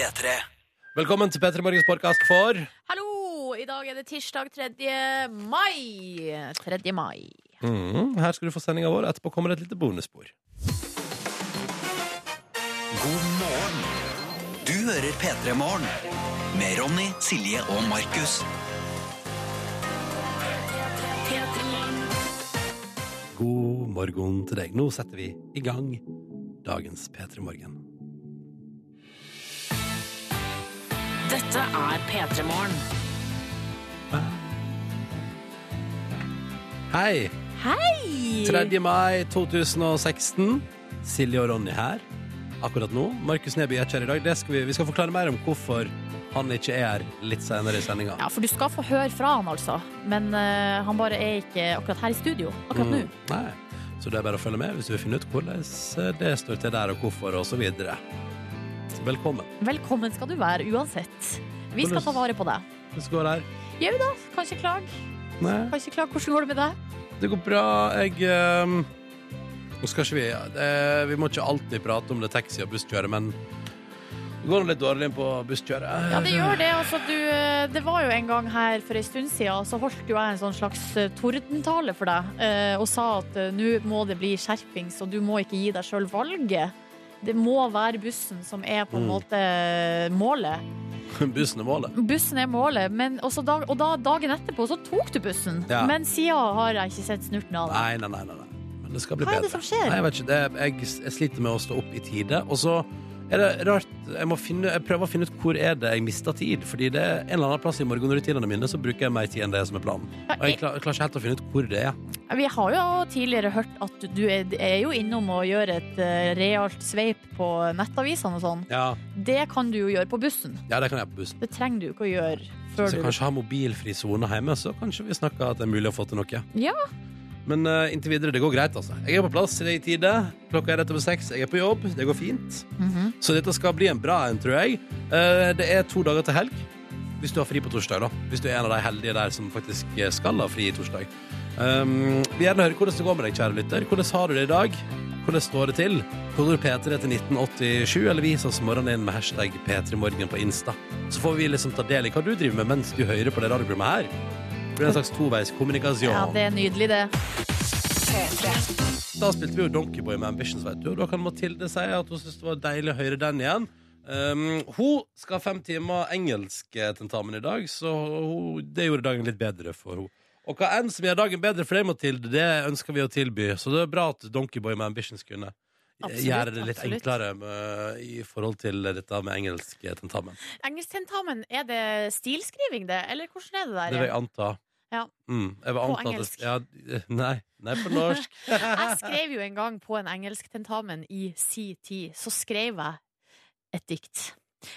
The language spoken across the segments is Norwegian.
P3. Velkommen til P3 Morgens podkast for Hallo! I dag er det tirsdag 3. mai. 3. mai. mm, Her skal du få sendinga vår. Etterpå kommer det et lite bonusspor. God morgen. Du hører P3 Morgen med Ronny, Silje og Markus. God morgen til deg. Nå setter vi i gang dagens P3 Morgen. Dette er P3 Morgen. Hei! Hei! 3. mai 2016. Silje og Ronny her akkurat nå. Markus Neby er ikke her i dag. Det skal vi, vi skal forklare mer om hvorfor han ikke er her litt senere i sendinga. Ja, for du skal få høre fra han, altså. Men uh, han bare er ikke akkurat her i studio akkurat nå. Mm, nei. Så det er bare å følge med hvis du vil finne ut hvordan det står til der, og hvorfor, og så videre. Så velkommen. Velkommen skal du være uansett. Vi skal ta vare på deg. Hvordan går det her? Jau da, kan ikke klage. Kan ikke klage. Hvordan går det med deg? det går bra. Jeg ehm, Nå skal ikke vi Vi må ikke alltid prate om det taxi- og busskjøret, men det går litt dårlig inn på busskjøret. Ja, det gjør det. Altså, du, eh, det var jo en gang her for en stund siden, så holdt jo jeg en sånn slags eh, tordentale for deg, eh, og sa at nå må det bli skjerpings, og du må ikke gi deg sjøl valget. Det må være bussen som er på en Mm. måte målet. Bussen er målet. Bussen er målet, men dag, og da, dagen etterpå så tok du bussen. Ja. Men siden har jeg ikke sett snurten av det. Nei, nei, nei, nei. Men det skal bli Hva er det som skjer? Nei, jeg vet ikke. Det, jeg, jeg sliter med å stå opp i tide. Og så er det rart Jeg, må finne, jeg prøver å finne ut hvor er det jeg mister tid. Fordi det er en eller annen plass i morgenrutinene mine så bruker jeg mer tid enn det som er planen. Og jeg klar, klarer ikke helt å finne ut hvor det er. Vi har jo tidligere hørt at du er, er jo innom å gjøre et eh, realt sveip på nettavisene og sånn. Ja, Det kan du jo gjøre på bussen. ja det kan jeg på bussen. Det trenger du ikke å gjøre Hvis jeg du kanskje har mobilfri sone hjemme, så kanskje vi snakker at det er mulig å få til noe. Ja. Men uh, inntil videre, det går greit, altså. Jeg er på plass det er i tide. Klokka er rett over seks. Jeg er på jobb. Det går fint. Mhm. Så dette skal bli en bra en, tror jeg. Uh, det er to dager til helg. Hvis du har fri på torsdag, da. Hvis du er en av de heldige der som faktisk eh, skal ha fri i torsdag. Um, vi vil gjerne høre hvordan det går med deg, kjære lytter. Hvordan har du det i dag? Hvordan står det til? Kodord P3 til 1987, eller vis oss morgenen inn med hashtag P3morgen på Insta. Så får vi liksom ta del i hva du driver med mens du hører på det radioprogrammet her. Det blir en slags toveis kommunikasjon. ja, det er nydelig, det. Da spilte vi jo Donkeyboy med Ambitions, vet du. Og da kan Mathilde si at hun syns det var deilig å høre den igjen. Um, hun skal ha fem timer engelsktentamen i dag, så hun, det gjorde dagen litt bedre for henne. Og hva enn som gjør dagen bedre for deg, Mathilde, det ønsker vi å tilby. Så det er bra at Donkeyboy med Ambitions kunne Absolutt, gjøre det litt absolutt. enklere med, i forhold til dette med engelsktentamen. Engelsktentamen, er det stilskriving, det? Eller hvordan er det der? Det vil jeg anta. Ja. Mm, På engelsk. at. Ja, nei, nei, på norsk. Jeg skrev jo en gang på en engelsktentamen i si tid, så skrev jeg et dikt.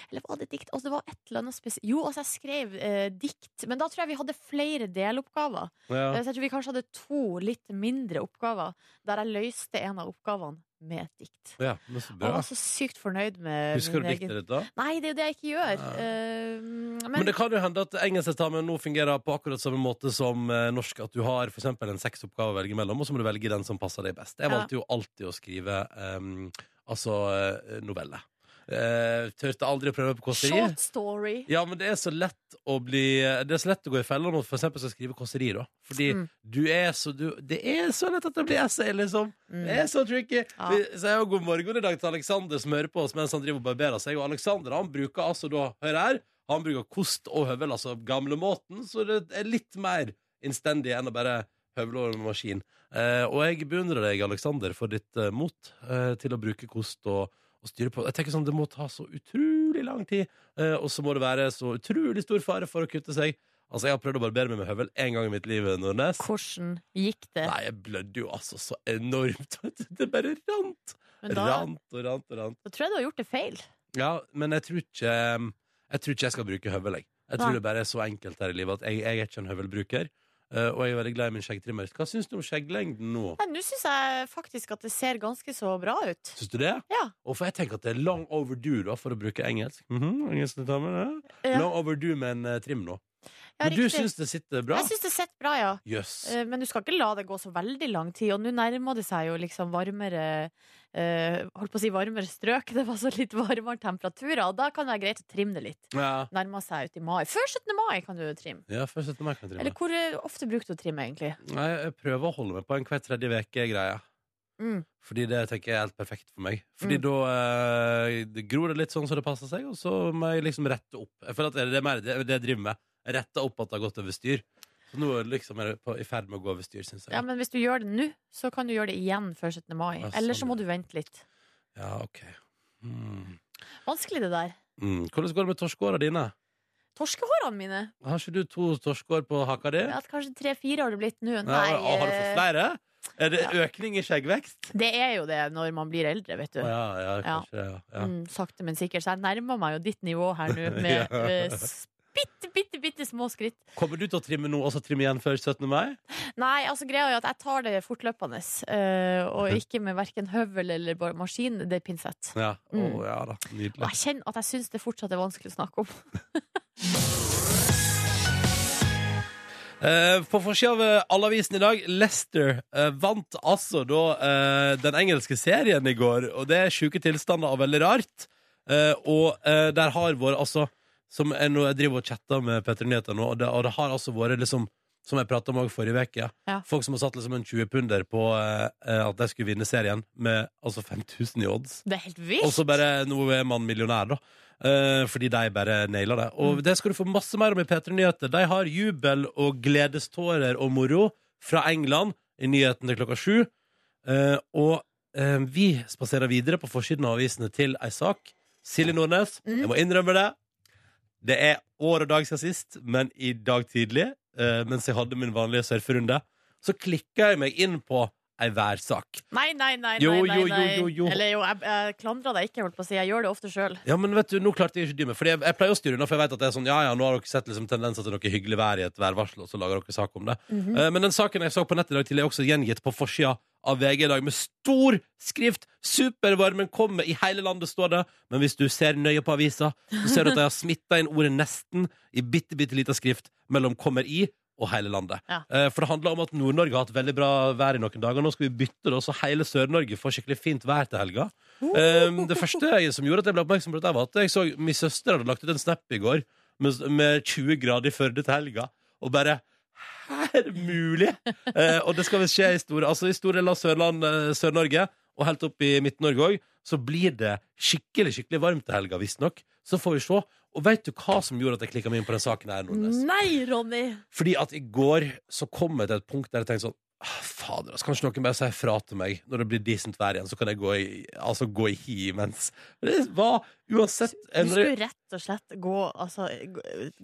Eller var det dikt? Altså, det var et eller annet spesielt Jo, altså, jeg skrev eh, dikt, men da tror jeg vi hadde flere deloppgaver. Ja. Eh, Så jeg tror vi kanskje hadde to litt mindre oppgaver, der jeg løste en av oppgavene med et dikt. ja, men så Og jeg var så sykt fornøyd med Husker du egen diktet ditt, da? Nei, det er jo det jeg ikke gjør. Eh, men, Men, det kan jo hende at engelsktentamen nå fungerer på akkurat samme måte som eh, norsk. At du har eksempel en seks oppgaver å velge mellom, og så må du velge den som passer deg best. Jeg Ja. valgte jo alltid å skrive um, altså eh, novelle. Uh, tørte aldri å prøve på kåseri. Short story. Ja, men det er så lett å bli Det er så lett å gå i fella når du for eksempel skal skrive kåseri, da. Fordi Mm. du er så du, Det er så lett at det blir essay, liksom. Mm. Det er så tricky. Ja. Vi sier jo god morgen i dag til Aleksander som hører på oss mens han driver og barberer seg. Og Aleksander han bruker altså da, hør her, han bruker kost og høvel, altså gamlemåten, så det er litt mer innstendig enn å bare høvle over med maskin. Uh, og jeg beundrer deg, Aleksander, for ditt uh, mot eh, til å bruke kost og, og styre på. Jeg tenker sånn, Det må ta så utrolig lang tid, eh, og så må det være så utrolig stor fare for å kutte seg. Altså, Jeg har prøvd å barbere meg med høvel én gang i mitt liv, Nordnes. Hvordan gikk det? Nei, jeg blødde jo altså så enormt. Det bare rant. Da, Rant og rant og rant. da tror jeg du har gjort det feil. Ja, men jeg tror ikke Jeg tror ikke jeg skal bruke høvel, jeg. Jeg tror det bare er så enkelt her i livet at jeg, jeg er ikke en høvelbruker. Eh, og jeg er veldig glad i min skjeggtrimmer. Hva syns du om skjegglengden nå? Nei, Nå syns jeg faktisk at det ser ganske så bra ut. Syns du det? Ja. Og for jeg tenker at det er long overdue, da, for å bruke engelsk. Mm -hmm, engelsk til damer, ja. Ja. Long overdue med en eh, trim nå. Ja, Men du syns det sitter bra? Jeg syns det sitter bra, ja. Yes. Eh, Men du skal ikke la det gå så veldig lang tid. Og nå nærmer det seg jo liksom varmere Uh, Holdt på å si varmere strøk. Det var så litt varmere temperaturer. Og da kan det være greit å trimme det litt. Ja. Nærmer seg ut i mai. Før 17. mai kan du trimme. ja, før 17. mai kan jeg trimme. Eller hvor eh, ofte bruker du å trimme, egentlig? Nei, jeg prøver å holde meg på en hver tredje uke-greie. Mm. Fordi det tenker jeg er helt perfekt for meg. Fordi Mm. da eh, det gror det litt sånn som det passer seg, og så må jeg liksom rette opp. Jeg føler at det er mer det, det jeg driver med. Rette opp at det har gått over styr. Så nå liksom er det på, i ferd med å gå over styr, syns jeg. Ja, men hvis du gjør det nå, så kan du gjøre det igjen før 17. mai. Ja, Eller sånn, så må du vente litt. Ja, ok. Mm. Vanskelig, det der. Mm. Hvordan går det med torskehåra dine? Torskehårene mine. Har ikke du to torskehår på haka di? Ja, kanskje tre-fire har det blitt nå. Ja, har du fått eh, flere? Er det økning i skjeggvekst? det er jo det når man blir eldre, vet du. Ja, ja, kanskje. Ja. Mm, sakte, men sikkert. Så jeg nærmer meg jo ditt nivå her nå med Ja. eh, bitte, bitte, bitte små skritt. Kommer du til å trimme nå, og så trimme igjen før 17. mai? Nei, altså greia er jo at jeg tar det fortløpende. eh, og ikke med verken høvel eller maskin. Det er pinsett. Ja. Mm. Å, ja da. nydelig. Og jeg kjenner at jeg syns det fortsatt er vanskelig å snakke om. Eh, på forsida av Allavisen i dag, Leicester eh, vant altså da eh, den engelske serien i går. Og det er sjuke tilstander og veldig rart. Eh, og eh, der har vært altså Som jeg, nå, jeg driver og chatter med Petter Nyheter nå, og det, og det har altså vært liksom som jeg prata om òg forrige uke. Ja. Folk som har satt liksom en 20-punder på eh, at de skulle vinne serien, med altså 5000 i odds. Det er helt Og vilt! så bare Nå er man millionær, da. Eh, fordi de bare naila det. Og det skal du få masse mer om i P3 Nyheter. De har jubel og gledestårer og moro fra England i nyhetene klokka sju. Eh, og eh, vi spaserer videre på forsiden av avisene til ei sak. Silje Nordnes, jeg må innrømme det. Det er år og dag siden sist, men i dag tidlig, eh, mens jeg hadde min vanlige surferunde, så klikka jeg meg inn på ei sak. Nei, nei, nei. Jo, nei, nei, jo, jo, nei. jo, jo. Eller jo, jeg, jeg klandrer deg ikke, holdt på å si. Jeg gjør det ofte sjøl. Ja, men vet du, nå klarte jeg ikke dy meg Fordi jeg, jeg pleier å styre unna For jeg vet at det er sånn Ja, ja, nå har dere sett liksom tendenser til noe hyggelig vær i et værvarsel Og så lager dere sak om det Mm -hmm. uh, Men den saken jeg så på nettet i dag til Er også gjengitt på forsida av VG i dag Med stor skrift Supervarmen kommer I hele landet står det Men hvis du ser nøye på avisa Så ser du at jeg har smittet inn ordet nesten I bitte, bitte lita skrift Mellom kommer i og hele landet Ja. Eh, For det handler om at Nord-Norge har hatt veldig bra vær i noen dager Nå skal vi bytte det Så hele Sør-Norge får skikkelig fint vær til helga Um, det første jeg, som gjorde at jeg ble oppmerksom på dette, var at jeg så min søster hadde lagt ut en snap i går med, med 20 grader i Førde til helga, og bare Er det mulig? Uh, og det skal visst skje i store Altså i store deler av Sørland, eh, Sør-Norge, og helt opp i Midt-Norge òg, så blir det skikkelig skikkelig varmt til helga, visstnok. Så får vi se. Og veit du hva som gjorde at jeg klikka meg inn på den saken her, Nordnes? Nei, Ronny! Fordi at i går så kom jeg til et punkt der jeg tenkte sånn «Ah, Fader, altså, kanskje noen bare sier fra til meg når det blir decent vær igjen, så kan jeg gå i, altså, gå i hi imens. Det var uansett Du skulle rett og slett gå, altså,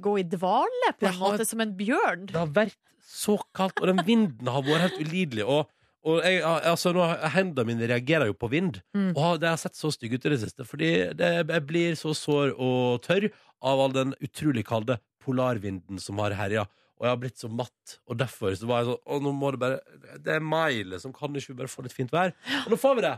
gå- i dvale på en har- måte, som en bjørn. Det har vært så kaldt, og den vinden har vært helt ulidelig. Og, og jeg, altså, nå, hendene mine reagerer jo på vind, Mm. og det har sett så stygg ut i det siste. Fordi det, jeg blir så sår og tørr av all den utrolig kalde polarvinden som har herja. Og jeg har blitt så matt, og derfor så var jeg sånn Å, nå må det bare Det er mai, liksom. Kan ikke vi bare få litt fint vær? Og nå får vi det!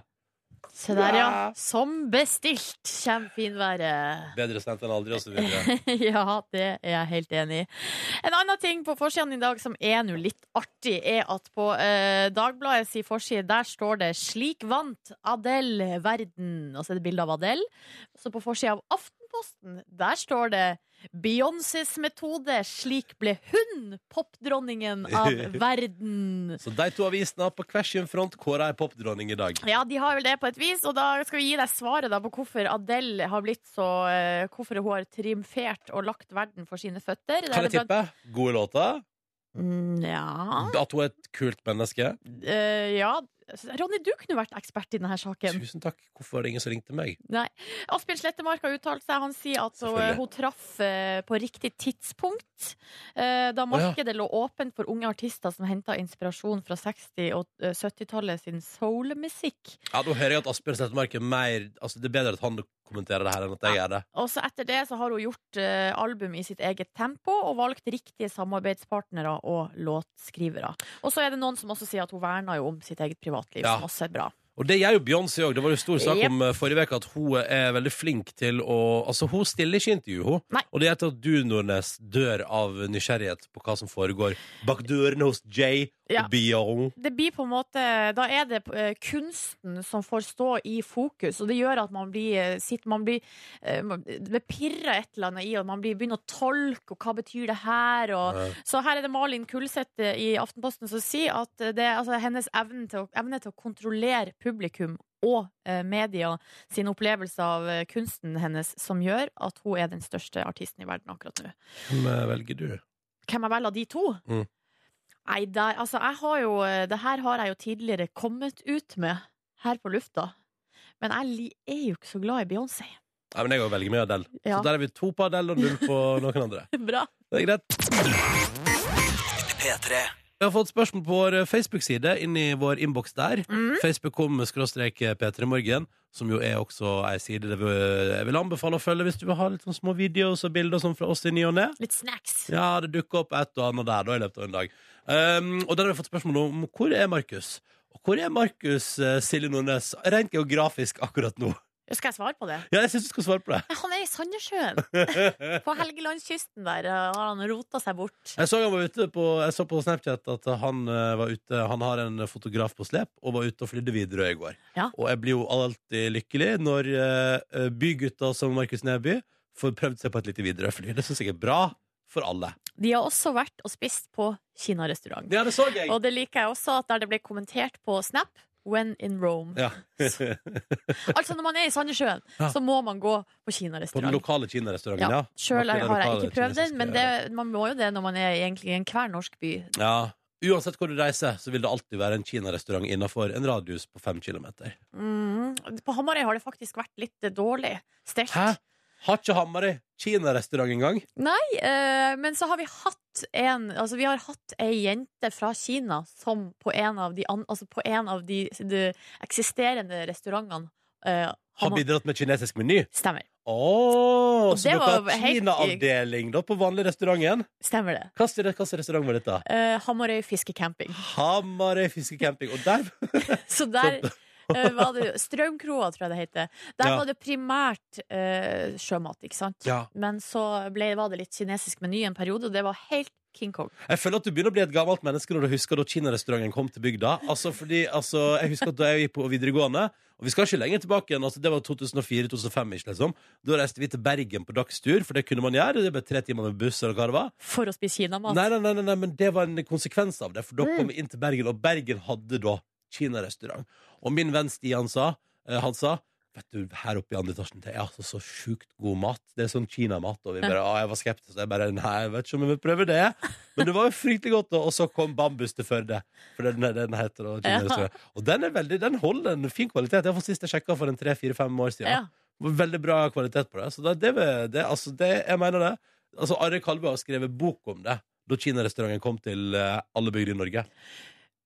Se der, ja. Som bestilt kommer finværet. Bedre sent enn aldri, og så videre. ja, det er jeg helt enig i. En annen ting på forsiden i dag som er nå litt artig, er at på eh, Dagbladet sin forside der står det 'Slik vant Adele verden'. Og så er det bilde av Adele. Så på forsida av Aftenposten der står det Beyoncés metode. Slik ble hun popdronningen av verden. Så de to avisene på hver sin front kåra ei popdronning i dag. Ja, de har vel det på et vis, og da skal vi gi deg svaret da på hvorfor Adele har blitt så eh, Hvorfor hun har triumfert og lagt verden for sine føtter. Kan jeg tippe? Gode låter? Mm, ja At hun er et kult menneske? Uh, ja. Ronny, du kunne vært ekspert i denne saken. Tusen takk. Hvorfor var det ingen som ringte meg? Nei. Asbjørn Slettemark har uttalt seg. Han sier at hun, hun traff eh, på riktig tidspunkt. eh, da ja. markedet lå åpent for unge artister som henta inspirasjon fra 60- og eh, 70-tallet sin soul-musikk. Ja, Da hører jeg at Asbjørn Slettemark er mer Altså, Det er bedre at han kommenterer det her enn at jeg gjør det. Og så etter det så har hun gjort uh, album i sitt eget tempo og valgt riktige samarbeidspartnere og låtskrivere. Og så er det noen som også sier at hun verner jo om sitt eget privatliv, Ja. som også er bra. Og det gjør jo Beyoncé òg. Det var jo stor sak yep. om eh, forrige uke at hun er veldig flink til å Altså, hun stiller ikke intervju, hun. Nei. Og det gjør at du, Nordnes, dør av nysgjerrighet på hva som foregår bak dørene hos Jay Ja. og Det blir på en måte Da er det eh, kunsten som får stå i fokus, og det gjør at man blir eh, sitter, man blir eh, Det pirrer et eller annet i, og man blir, begynner å tolke, og hva betyr det her? Og. Så her er det Malin Kulseth i Aftenposten som sier at det altså, hennes evne til, å, evne til å kontrollere publikum og media sin opplevelse av kunsten hennes som gjør at hun er den største artisten i verden akkurat nå. Hvem velger du? Hvem jeg velger av de to? Mm. Nei, der, altså, jeg har jo eh, Det her har jeg jo tidligere kommet ut med her på lufta. Men jeg li- er jo ikke så glad i Beyoncé. Nei, men jeg òg velger med Adele. Ja. Så der er vi to på Adele og null på noen andre. Bra. Det er greit. P3. Vi har fått spørsmål på vår Facebook-side, inn i vår innboks der. Mm. Facebook.com skråstrek P3morgen, som jo er også ei side der vi- jeg vil anbefale å følge hvis du vil ha litt sånn små videoer og bilder sånn fra oss i ny og ne. Litt snacks. Ja, det dukker opp et og annet der da i løpet av en dag. Um, og der har vi fått spørsmål om hvor er Markus? Og hvor er Markus uh, Silje Nordnes rent geografisk akkurat nå? Skal jeg svare på det? Ja, jeg synes du skal svare på det. Han er i Sandnessjøen. På Helgelandskysten der eh, har han rota seg bort. Jeg så, han var ute på, jeg så på Snapchat at han uh, var ute Han har en fotograf på slep og var ute og flydde Widerøe i går. Ja. Og jeg blir jo alltid lykkelig når bygutter som Markus Neby får prøvd seg på et lite Widerøe-fly. Det syns jeg er bra for alle. De har også vært og spist på kinarestaurant. Ja, det så jeg! Og det liker jeg også at der det ble kommentert på Snap When in Rome. Ja. Altså Når man er i Sandnessjøen, Ja. så må man gå på På den lokale kinarestauranten, ja. Ja, Sjøl har jeg ikke prøvd den, men det, man må jo det når man er egentlig i enhver norsk by. Ja. Uansett hvor du reiser, så vil det alltid være en kinarestaurant innafor en radius på fem kilometer. Mm. På Hamarøy har det faktisk vært litt dårlig stelt. Hæ? Har ikke Hamarøy kinarestaurant engang? Nei, eh, men så har vi hatt en Altså, vi har hatt ei jente fra Kina som på en av de, an, altså på en av de, de eksisterende restaurantene eh, Har bidratt med kinesisk meny? Stemmer. Oh, så dere har Kina-avdeling da på vanlig restaurant igjen? Stemmer det. Hva slags restaurant var dette? Eh, Hamarøy fiskecamping. Hamarøy fiskecamping. Og der Så der var det Strømkroa, tror jeg det heter. Der Ja. var det primært eh, sjømat, ikke sant? Ja. Men så ble, var det litt kinesisk meny en periode, og det var helt King Kong. Jeg føler at du begynner å bli et gammelt menneske når du husker da kinarestauranten kom til bygda. Altså fordi, altså, Jeg husker at da jeg gikk på videregående, og vi skal ikke lenger tilbake igjen, altså det var 2004-2005, liksom. Da reiste vi til Bergen på dagstur, for det kunne man gjøre. Det ble tre timer med buss eller hva det var. For å spise kinamat. Nei, nei, nei, nei, nei, men det var en konsekvens av det, for da Mm. kom vi inn til Bergen, og Bergen hadde da kinarestaurant. Og min venn Stian sa, eh, han sa Vet du, her oppe i andre etasjen Det er altså så sjukt god mat. Det er sånn kinamat. Og vi bare, å, jeg var skeptisk. Jeg bare, nei, jeg vet ikke om jeg vil prøve det. Men det var jo fryktelig godt. Og så kom Bambus til Førde. For den, den heter og, kinarestaurant. Og den er veldig, den holder en fin kvalitet. Jeg var sist jeg sjekka for en tre-fire-fem år siden. Ja. Veldig bra kvalitet på det. Så det, det, det, altså, det jeg mener det. Altså, Arre Kalve har skrevet bok om det da kinarestauranten kom til eh, alle bygder i Norge.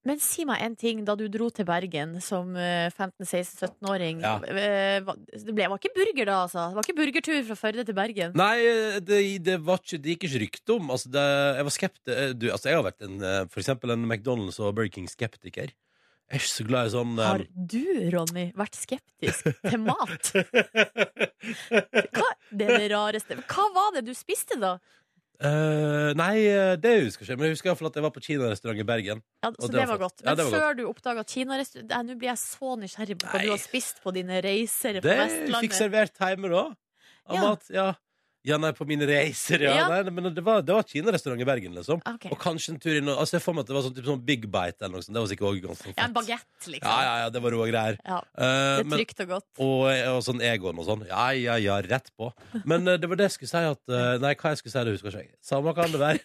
Men si meg en ting, da du dro til Bergen som eh, 15-16-17-åring. Ja. eh, Det ble, var ikke burger da, altså? Det var ikke burgertur fra Førde til Bergen? Nei, eh, det, det, var ikke, det gikk ikke rykte om. Altså, det, jeg var skeptisk du, altså, Jeg har vært en, eh, for eksempel en McDonald's og Burger King-skeptiker. Jeg er ikke så glad i sånn eh, Har du, Ronny, vært skeptisk til mat? Hva? Det er det rareste. Hva var det du spiste, da? Eh, Nei, eh, det husker jeg ikke. Men jeg husker i hvert fall at jeg var på kinarestaurant i Bergen. Ja, så det det var godt. Ja, Men det var før du oppdaga kinarestaurant Nå blir jeg så nysgjerrig på hva du har spist på dine reiser på Vestlandet. Det fikk servert hjemme da. Av Ja. mat. Ja. Ja, nei, på mine reiser, ja. Ja. Nei, men det var, det var kinarestaurant i Bergen, liksom. Ok. Og kanskje en tur inn og- Altså, jeg får meg at det var sånn, typ, sånn Big Bite eller noe sånt. Det var sikkert også ganske Ja, en fett. bagett, liksom. Ja, ja, ja, det var rå greier. Ja, Eh, det er men- trygt og godt. og, og sånn Egon og sånn. Ja, ja, ja, rett på. Men eh, det var det jeg skulle si at eh, Nei, hva jeg skulle si, det husker ikke jeg. Samme kan det være.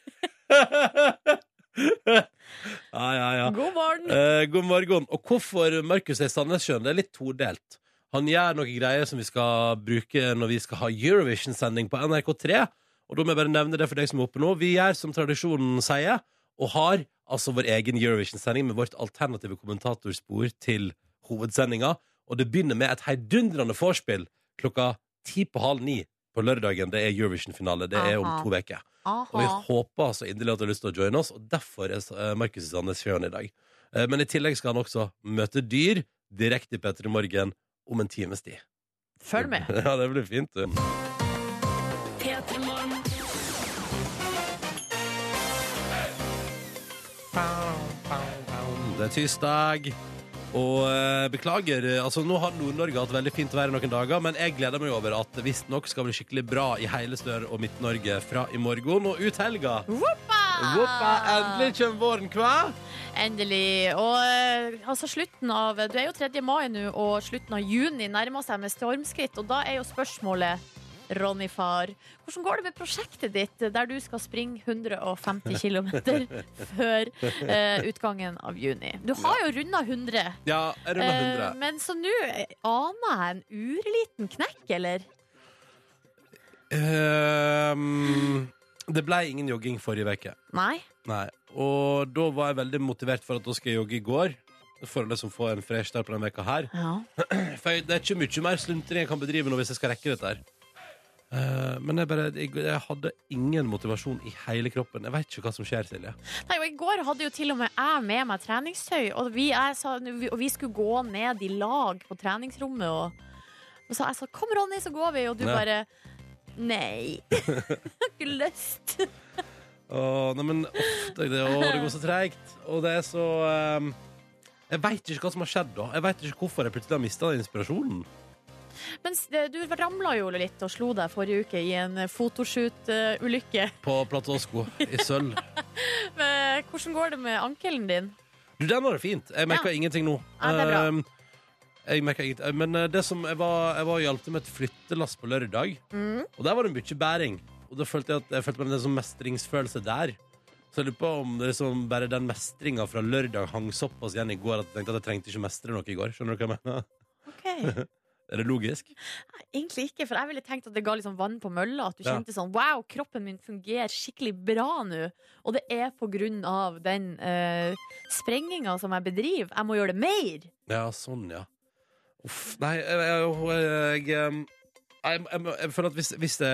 ja, ja, ja. God morgen! Eh, god morgen. Og hvorfor Markus er i Sandnessjøen? Det er litt todelt. Han gjør noen greier som vi skal bruke når vi skal ha Eurovision-sending på NRK3. Og da må jeg bare nevne det for deg som er oppe nå. Vi gjør som tradisjonen sier, og har altså vår egen Eurovision-sending med vårt alternative kommentatorspor til hovedsendinga. Og det begynner med et heidundrende vorspiel klokka ti på halv ni på lørdagen. Det er Eurovision-finale. Det er om to uker. Og vi håper altså inderlig at du har lyst til å joine oss, og derfor er eh, Markus i Sandnes Sjøen i dag. Eh, Men i tillegg skal han også møte dyr, direkte i P3 Morgen om en times tid. Følg med. Ja, det blir fint. du. Det er tirsdag. Og eh, beklager, altså nå har Nord-Norge hatt veldig fint vær i noen dager, men jeg gleder meg over at det visstnok skal bli skikkelig bra i hele Stør- og Midt-Norge fra i morgen og ut helga. Woppa! Endelig kommer våren, hva? Endelig. Og eh, altså slutten av Du er jo 3. mai nå, og slutten av juni nærmer seg med stormskritt. Og da er jo spørsmålet, Ronny far, hvordan går det med prosjektet ditt der du skal springe 150 km før eh, utgangen av juni? Du har jo runda 100. Ja, jeg runda 100. Eh, men så nå aner jeg en urliten knekk, eller? Ehm, det ble ingen jogging forrige uke. Nei? Nei. Og da var jeg veldig motivert for at da skal jeg jogge i går. For å liksom få en fresh start på denne veka her. Ja. For jeg, det er ikke mye mer sluntring jeg kan bedrive nå hvis jeg skal rekke dette her. Eh, men jeg, bare, jeg, jeg hadde ingen motivasjon i hele kroppen. Jeg vet ikke hva som skjer, Silje. Nei, og I går hadde jo til og med jeg med meg treningstøy, og vi, jeg sa, og vi skulle gå ned i lag på treningsrommet. Og, og så jeg sa 'kom, Ronny, så går vi', og du Ja. bare Nei. Jeg har ikke lyst. Åh, nei, men uff, det, åh, det går så treigt. Og det er så ehm, Jeg veit ikke hva som har skjedd da. Jeg vet ikke hvorfor jeg plutselig har mista inspirasjonen. Men s- du ramla jo litt og slo deg forrige uke i en fotoshoot-ulykke. På platåsko i sølv. Men Hvordan går det med ankelen din? Du, den var det fint. Jeg merker ingenting nå. Ja, det er bra. Ehm, jeg merker ingenting. Men eh, det som jeg var, jeg var og hjalp til med et flyttelass på lørdag, Mm. og der var det mye bæring. Og da følte jeg at jeg følte meg en sånn mestringsfølelse der. Så jeg lurer på om det liksom bare den mestringa fra lørdag hang såpass igjen i går at jeg tenkte at jeg trengte ikke mestre noe i går. Skjønner du hva jeg mener? Ok. Er det logisk? Egentlig ikke, for jeg ville tenkt at det ga liksom vann på mølla. At du Ja. kjente sånn Wow, kroppen min fungerer skikkelig bra nå. Og det er på grunn av den uh, sprenginga som jeg bedriver. Jeg må gjøre det mer. Ja, sånn, ja. Uff. Nei, jeg, jeg, jeg, jeg, føler at hvis, hvis det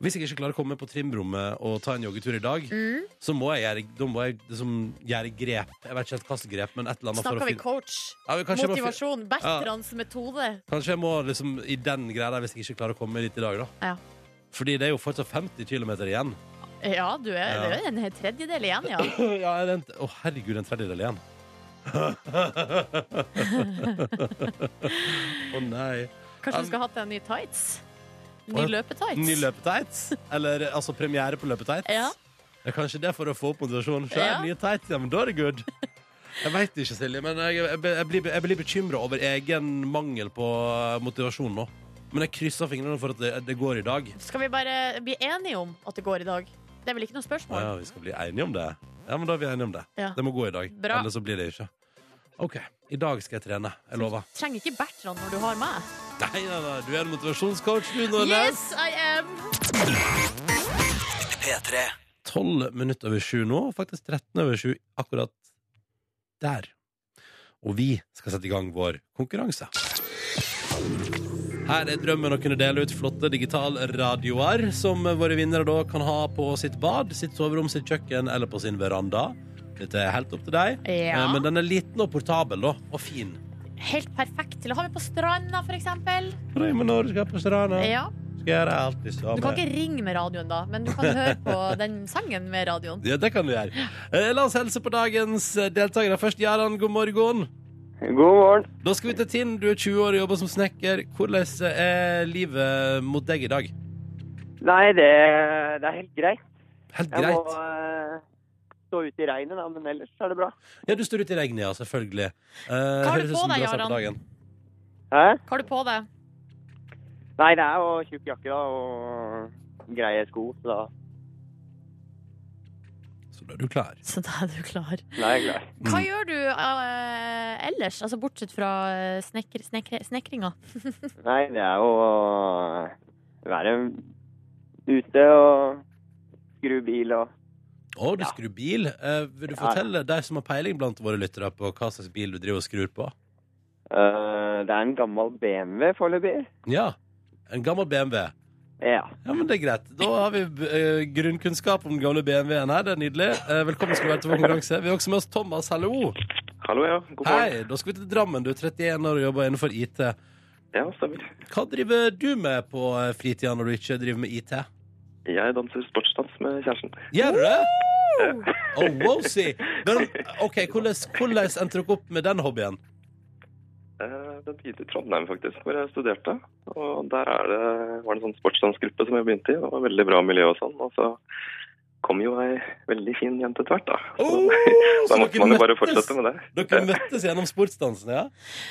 Hvis jeg ikke klarer å komme på trimrommet og ta en joggetur i dag, Mm. så må jeg gjøre, da må jeg liksom gjøre grep. Jeg vet ikke helt hvilket grep, men et eller annet Snakker vi coach? ja, Motivasjon? Bertrands metode? kanskje jeg må liksom i den greia der hvis jeg ikke klarer å komme dit i dag, da. Ja. Fordi det er jo fortsatt 50 km igjen. Ja, du er, Ja. det er en tredjedel igjen, ja. ja, en, å herregud, en tredjedel igjen. Å nei. Kanskje du skal ha til en ny tights? Ny løpetights? Ny løpetights? Eller altså premiere på løpetights? Ja. Det er kanskje det for å få opp motivasjonen. Se, Ja. nye tights, ja, men da er det good. Jeg veit ikke, Silje, men jeg, jeg, jeg blir, jeg blir bekymra over egen mangel på motivasjon nå. Men jeg krysser fingrene for at det, det går i dag. Skal vi bare bli enige om at det går i dag? Det er vel ikke noe spørsmål? ja, vi skal bli enige om det. Ja, men da er vi enige om det. Ja. Det må gå i dag. Bra. Eller så blir det ikke. OK. I dag skal jeg trene. Jeg lover. Du Trenger ikke Bertrand når du har meg. Nei, nei, nei. Du er en motivasjonscoach, du, Nordnes. Yes, I am! P3. 12 minutter over sju nå, faktisk 13 over sju akkurat der. Og vi skal sette i gang vår konkurranse. Her er drømmen å kunne dele ut flotte digitalradioer som våre vinnere da kan ha på sitt bad, sitt soverom, sitt kjøkken eller på sin veranda. Dette er helt opp til deg, Ja. Eh, men den er liten og portabel da, og fin. Helt perfekt til å ha med på stranda, for eksempel. Men når du skal på stranda, Ja. skal gjøre alt det Du kan ikke ringe med radioen da, men du kan høre på den sangen med radioen. Ja, det kan du gjøre. Eh, La oss helse på dagens deltakere. Først Jarand, god morgen. God morgen. Da skal vi til Tinn. Du er 20 år og jobber som snekker. Hvordan er livet mot deg i dag? Nei, det, det er helt greit. Helt greit? Jeg må eh, stå ute i regnet, da, men ellers er det bra. Ja, du står ute i regnet, ja. Selvfølgelig. Uh, Hva har du på deg, Jaran? Hæ? Hva har du på deg? Nei, det er jo tjukk jakke da, og greie sko, så da, Så da er du klar. Så da er du klar. da er klar. Hva Mm. gjør du uh, ellers, altså bortsett fra snekker, snekker, snekringa? Nei, det er jo å være ute og skru bil og Å, du Ja. skrur bil. Uh, vil du Ja. fortelle de som har peiling blant våre lyttere, på hva slags bil du driver og skrur på? Uh, Det er en gammel BMW foreløpig. Ja. En gammel BMW. Ja. Ja, men det er greit. Da har vi eh, grunnkunnskap om den gamle BMW-en her. Det er nydelig. Eh, velkommen skal du være til vår konkurranse. Vi har også med oss Thomas. Hallo. Hallo, ja. God morgen. Hei, da skal vi til Drammen. Du er 31 år og jobber innenfor IT. Ja, stemmer. Hva driver du med på eh, fritida når du ikke driver med IT? Jeg danser sportsdans med kjæresten. Gjør du det? Oh, wowsy. Men OK, hvordan, hvordan endte dere opp med den hobbyen? Den tidlig i Trondheim, faktisk, hvor jeg studerte. Og der er det, var det en sånn sportsdansgruppe som jeg begynte i. Det var veldig bra miljø og sånn. Og så kom jo ei veldig fin jente etter hvert, da. Så, Oh, da måtte man jo bare fortsette med det. Dere møttes gjennom sportsdansen, ja?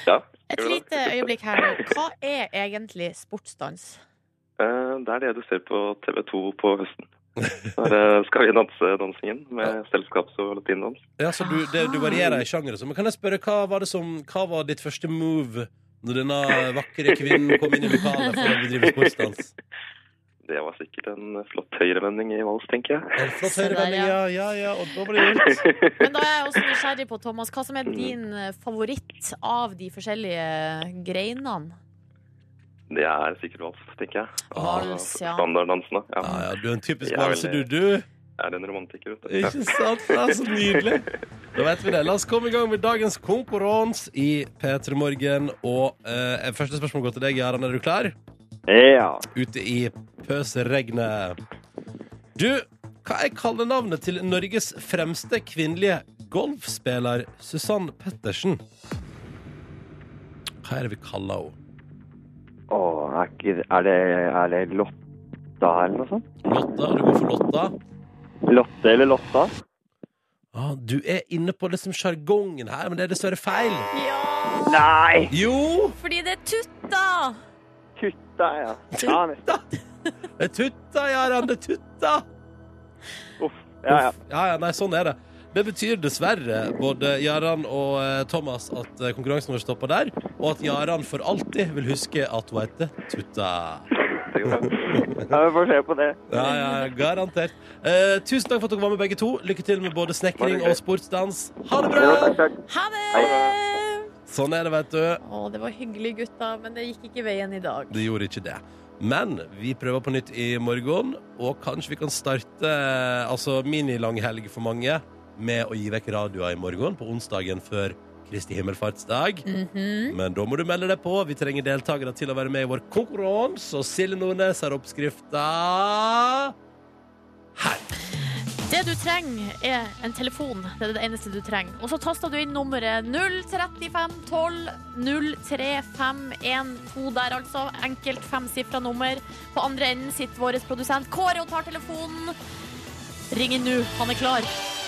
Ja. Et lite øyeblikk her nå. Hva er egentlig sportsdans? Eh, Det er det du ser på TV 2 på høsten. Der eh, skal vi danse dansingen med selskaps- og latindans. Ja, så du, det, du varierer i sjanger og sånn. Men kan jeg spørre, hva var, det som, hva var ditt første move når denne vakre kvinnen kom inn i lokalet for å bedrive sportsdans? Det var sikkert en flott høyrevending i vals, tenker jeg. En flott høyrevending, ja. ja, ja, og da blir det gjort. Men da er jeg også nysgjerrig på, Thomas, hva som er din eh, favoritt av de forskjellige greinene? Det er sikkert vals, tenker jeg. Vals, ja. Standarddansene. Ja. Ah, ja, du er en typisk valse, du, du. Jeg er en romantiker, vet du. Ikke sant? Det er så nydelig. Da vet vi det. La oss komme i gang med dagens konkurranse i P3 Morgen. Og eh, første spørsmål går til deg, Jaran. Er du klar? Ja. Ute i pøsregnet. Du, hva er kallenavnet til Norges fremste kvinnelige golfspiller Susann Pettersen? Hva er det vi kaller henne? Å, er, ikke, er, det, er det Lotta eller noe sånt? Lotta? Du går for Lotta? Lotte eller Lotta? Ah, du er inne på liksom sjargongen her, men det er dessverre feil. Ja, Nei! Jo! fordi det er tutta! Tutta, ja. Ja, nesten. Det er tutta, ja, Det er tutta. Uff. Ja, ja. Ja, ja, nei, sånn er det. Det betyr dessverre, både Jaran og eh, Thomas, at eh, konkurransen vår stopper der, og at Jaran for alltid vil huske at hun heter Tutta. Ja vi får se på det. Ja, ja, garantert. Eh, tusen takk for at dere var med, begge to. Lykke til med både snekring og sportsdans. Ha det bra! takk, takk. Ha det! Sånn er det, vet du. Å, det var hyggelig, gutta, men det gikk ikke veien i dag. Det gjorde ikke det. Men vi prøver på nytt i morgen, og kanskje vi kan starte altså minilanghelg for mange med å gi vekk radioer i morgen, på onsdagen før Kristi himmelfartsdag. Mhm. Men da må du melde deg på. Vi trenger deltakere til å være med i vår konkurranse. Og Silje Nordnes har oppskrifta her. Det du trenger, er en telefon. Det er det eneste du trenger. Og så taster du inn nummeret 03512 03512 der, altså. Enkelt femsifra nummer. På andre enden sitter vår produsent Kåre og tar telefonen. Ring inn nå, han er klar.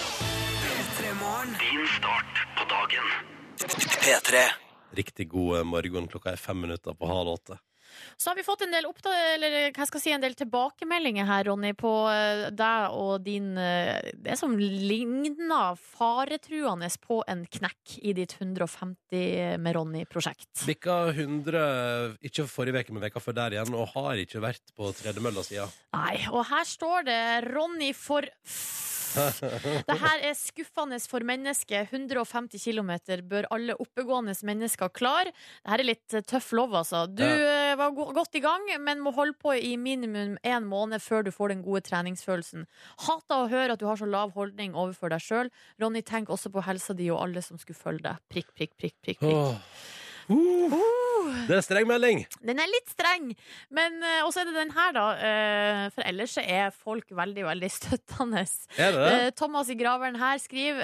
Din start på dagen. P3. Riktig god morgen. Klokka er fem minutter på halv åtte. Så har vi fått en del, eller, hva skal jeg si, en del tilbakemeldinger her, Ronny, på eh, deg og din eh, Det som ligner faretruende på en knekk i ditt 150 med Ronny-prosjekt. Bikka 100 ikke forrige uke, men veka før der igjen, og har ikke vært på tredemølla sida. Nei, og her står det Ronny for f... Det her er skuffende for mennesket. 150 km bør alle oppegående mennesker klare. Det her er litt eh, tøff lov, altså. Du ja. var godt i gang, men må holde på i minimum én måned før du får den gode treningsfølelsen. Hater å høre at du har så lav holdning overfor deg sjøl. Ronny, tenk også på helsa di og alle som skulle følge deg. Prikk, prikk, prikk, prikk. prikk. Åh. Uh, det er streng melding. Den er litt streng, men uh, også er det den her, da. Uh, for ellers er folk veldig, veldig støttende. Er det det? Uh, Thomas i Graveren her skriver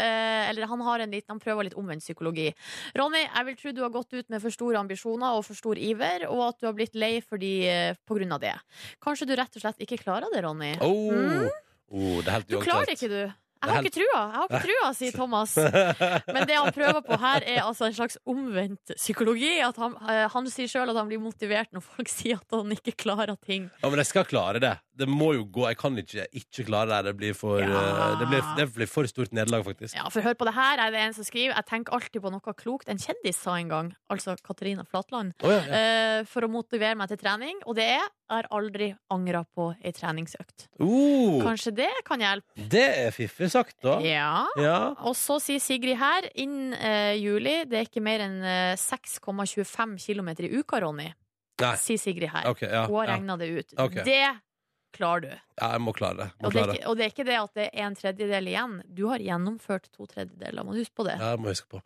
Eller han har en liten Han prøver litt omvendt psykologi. Ronny, jeg vil tro du har gått ut med for store ambisjoner og for stor iver, og at du har blitt lei fordi, på grunn av det. Kanskje du rett og slett ikke klarer det, Ronny? Oh. Mm. Oh, det er helt Du klarer ikke, du. Jeg har ikke trua, jeg har ikke trua, sier Thomas. Men det han prøver på her, er altså en slags omvendt psykologi. At han, eh, han sier sjøl at han blir motivert når folk sier at han ikke klarer ting. Ja, men jeg skal klare det. Det må jo gå. Jeg kan ikke ikke klare det. Det blir for, Ja. eh, det blir, det blir for stort nederlag, faktisk. Ja, for hør på det her, er det en som skriver Jeg tenker alltid på noe klokt en kjendis sa en gang, altså Katarina Flatland, oh, ja, ja. eh, for å motivere meg til trening, og det er jeg har aldri angra på ei treningsøkt. Uh, Kanskje det kan hjelpe? det er fiffig sagt, da. Ja. Ja. Og så sier Sigrid her, innen uh, juli, det er ikke mer enn uh, 6,25 km i uka, Ronny, Nei. sier Sigrid her. Okay, Hun har regna det ut. Okay. Det klarer du. ja, jeg må klare det. Må Og det, klare ikke, og det er ikke det at det er en tredjedel igjen. Du har gjennomført to tredjedeler. Må du huske på det. Ja, jeg må huske på.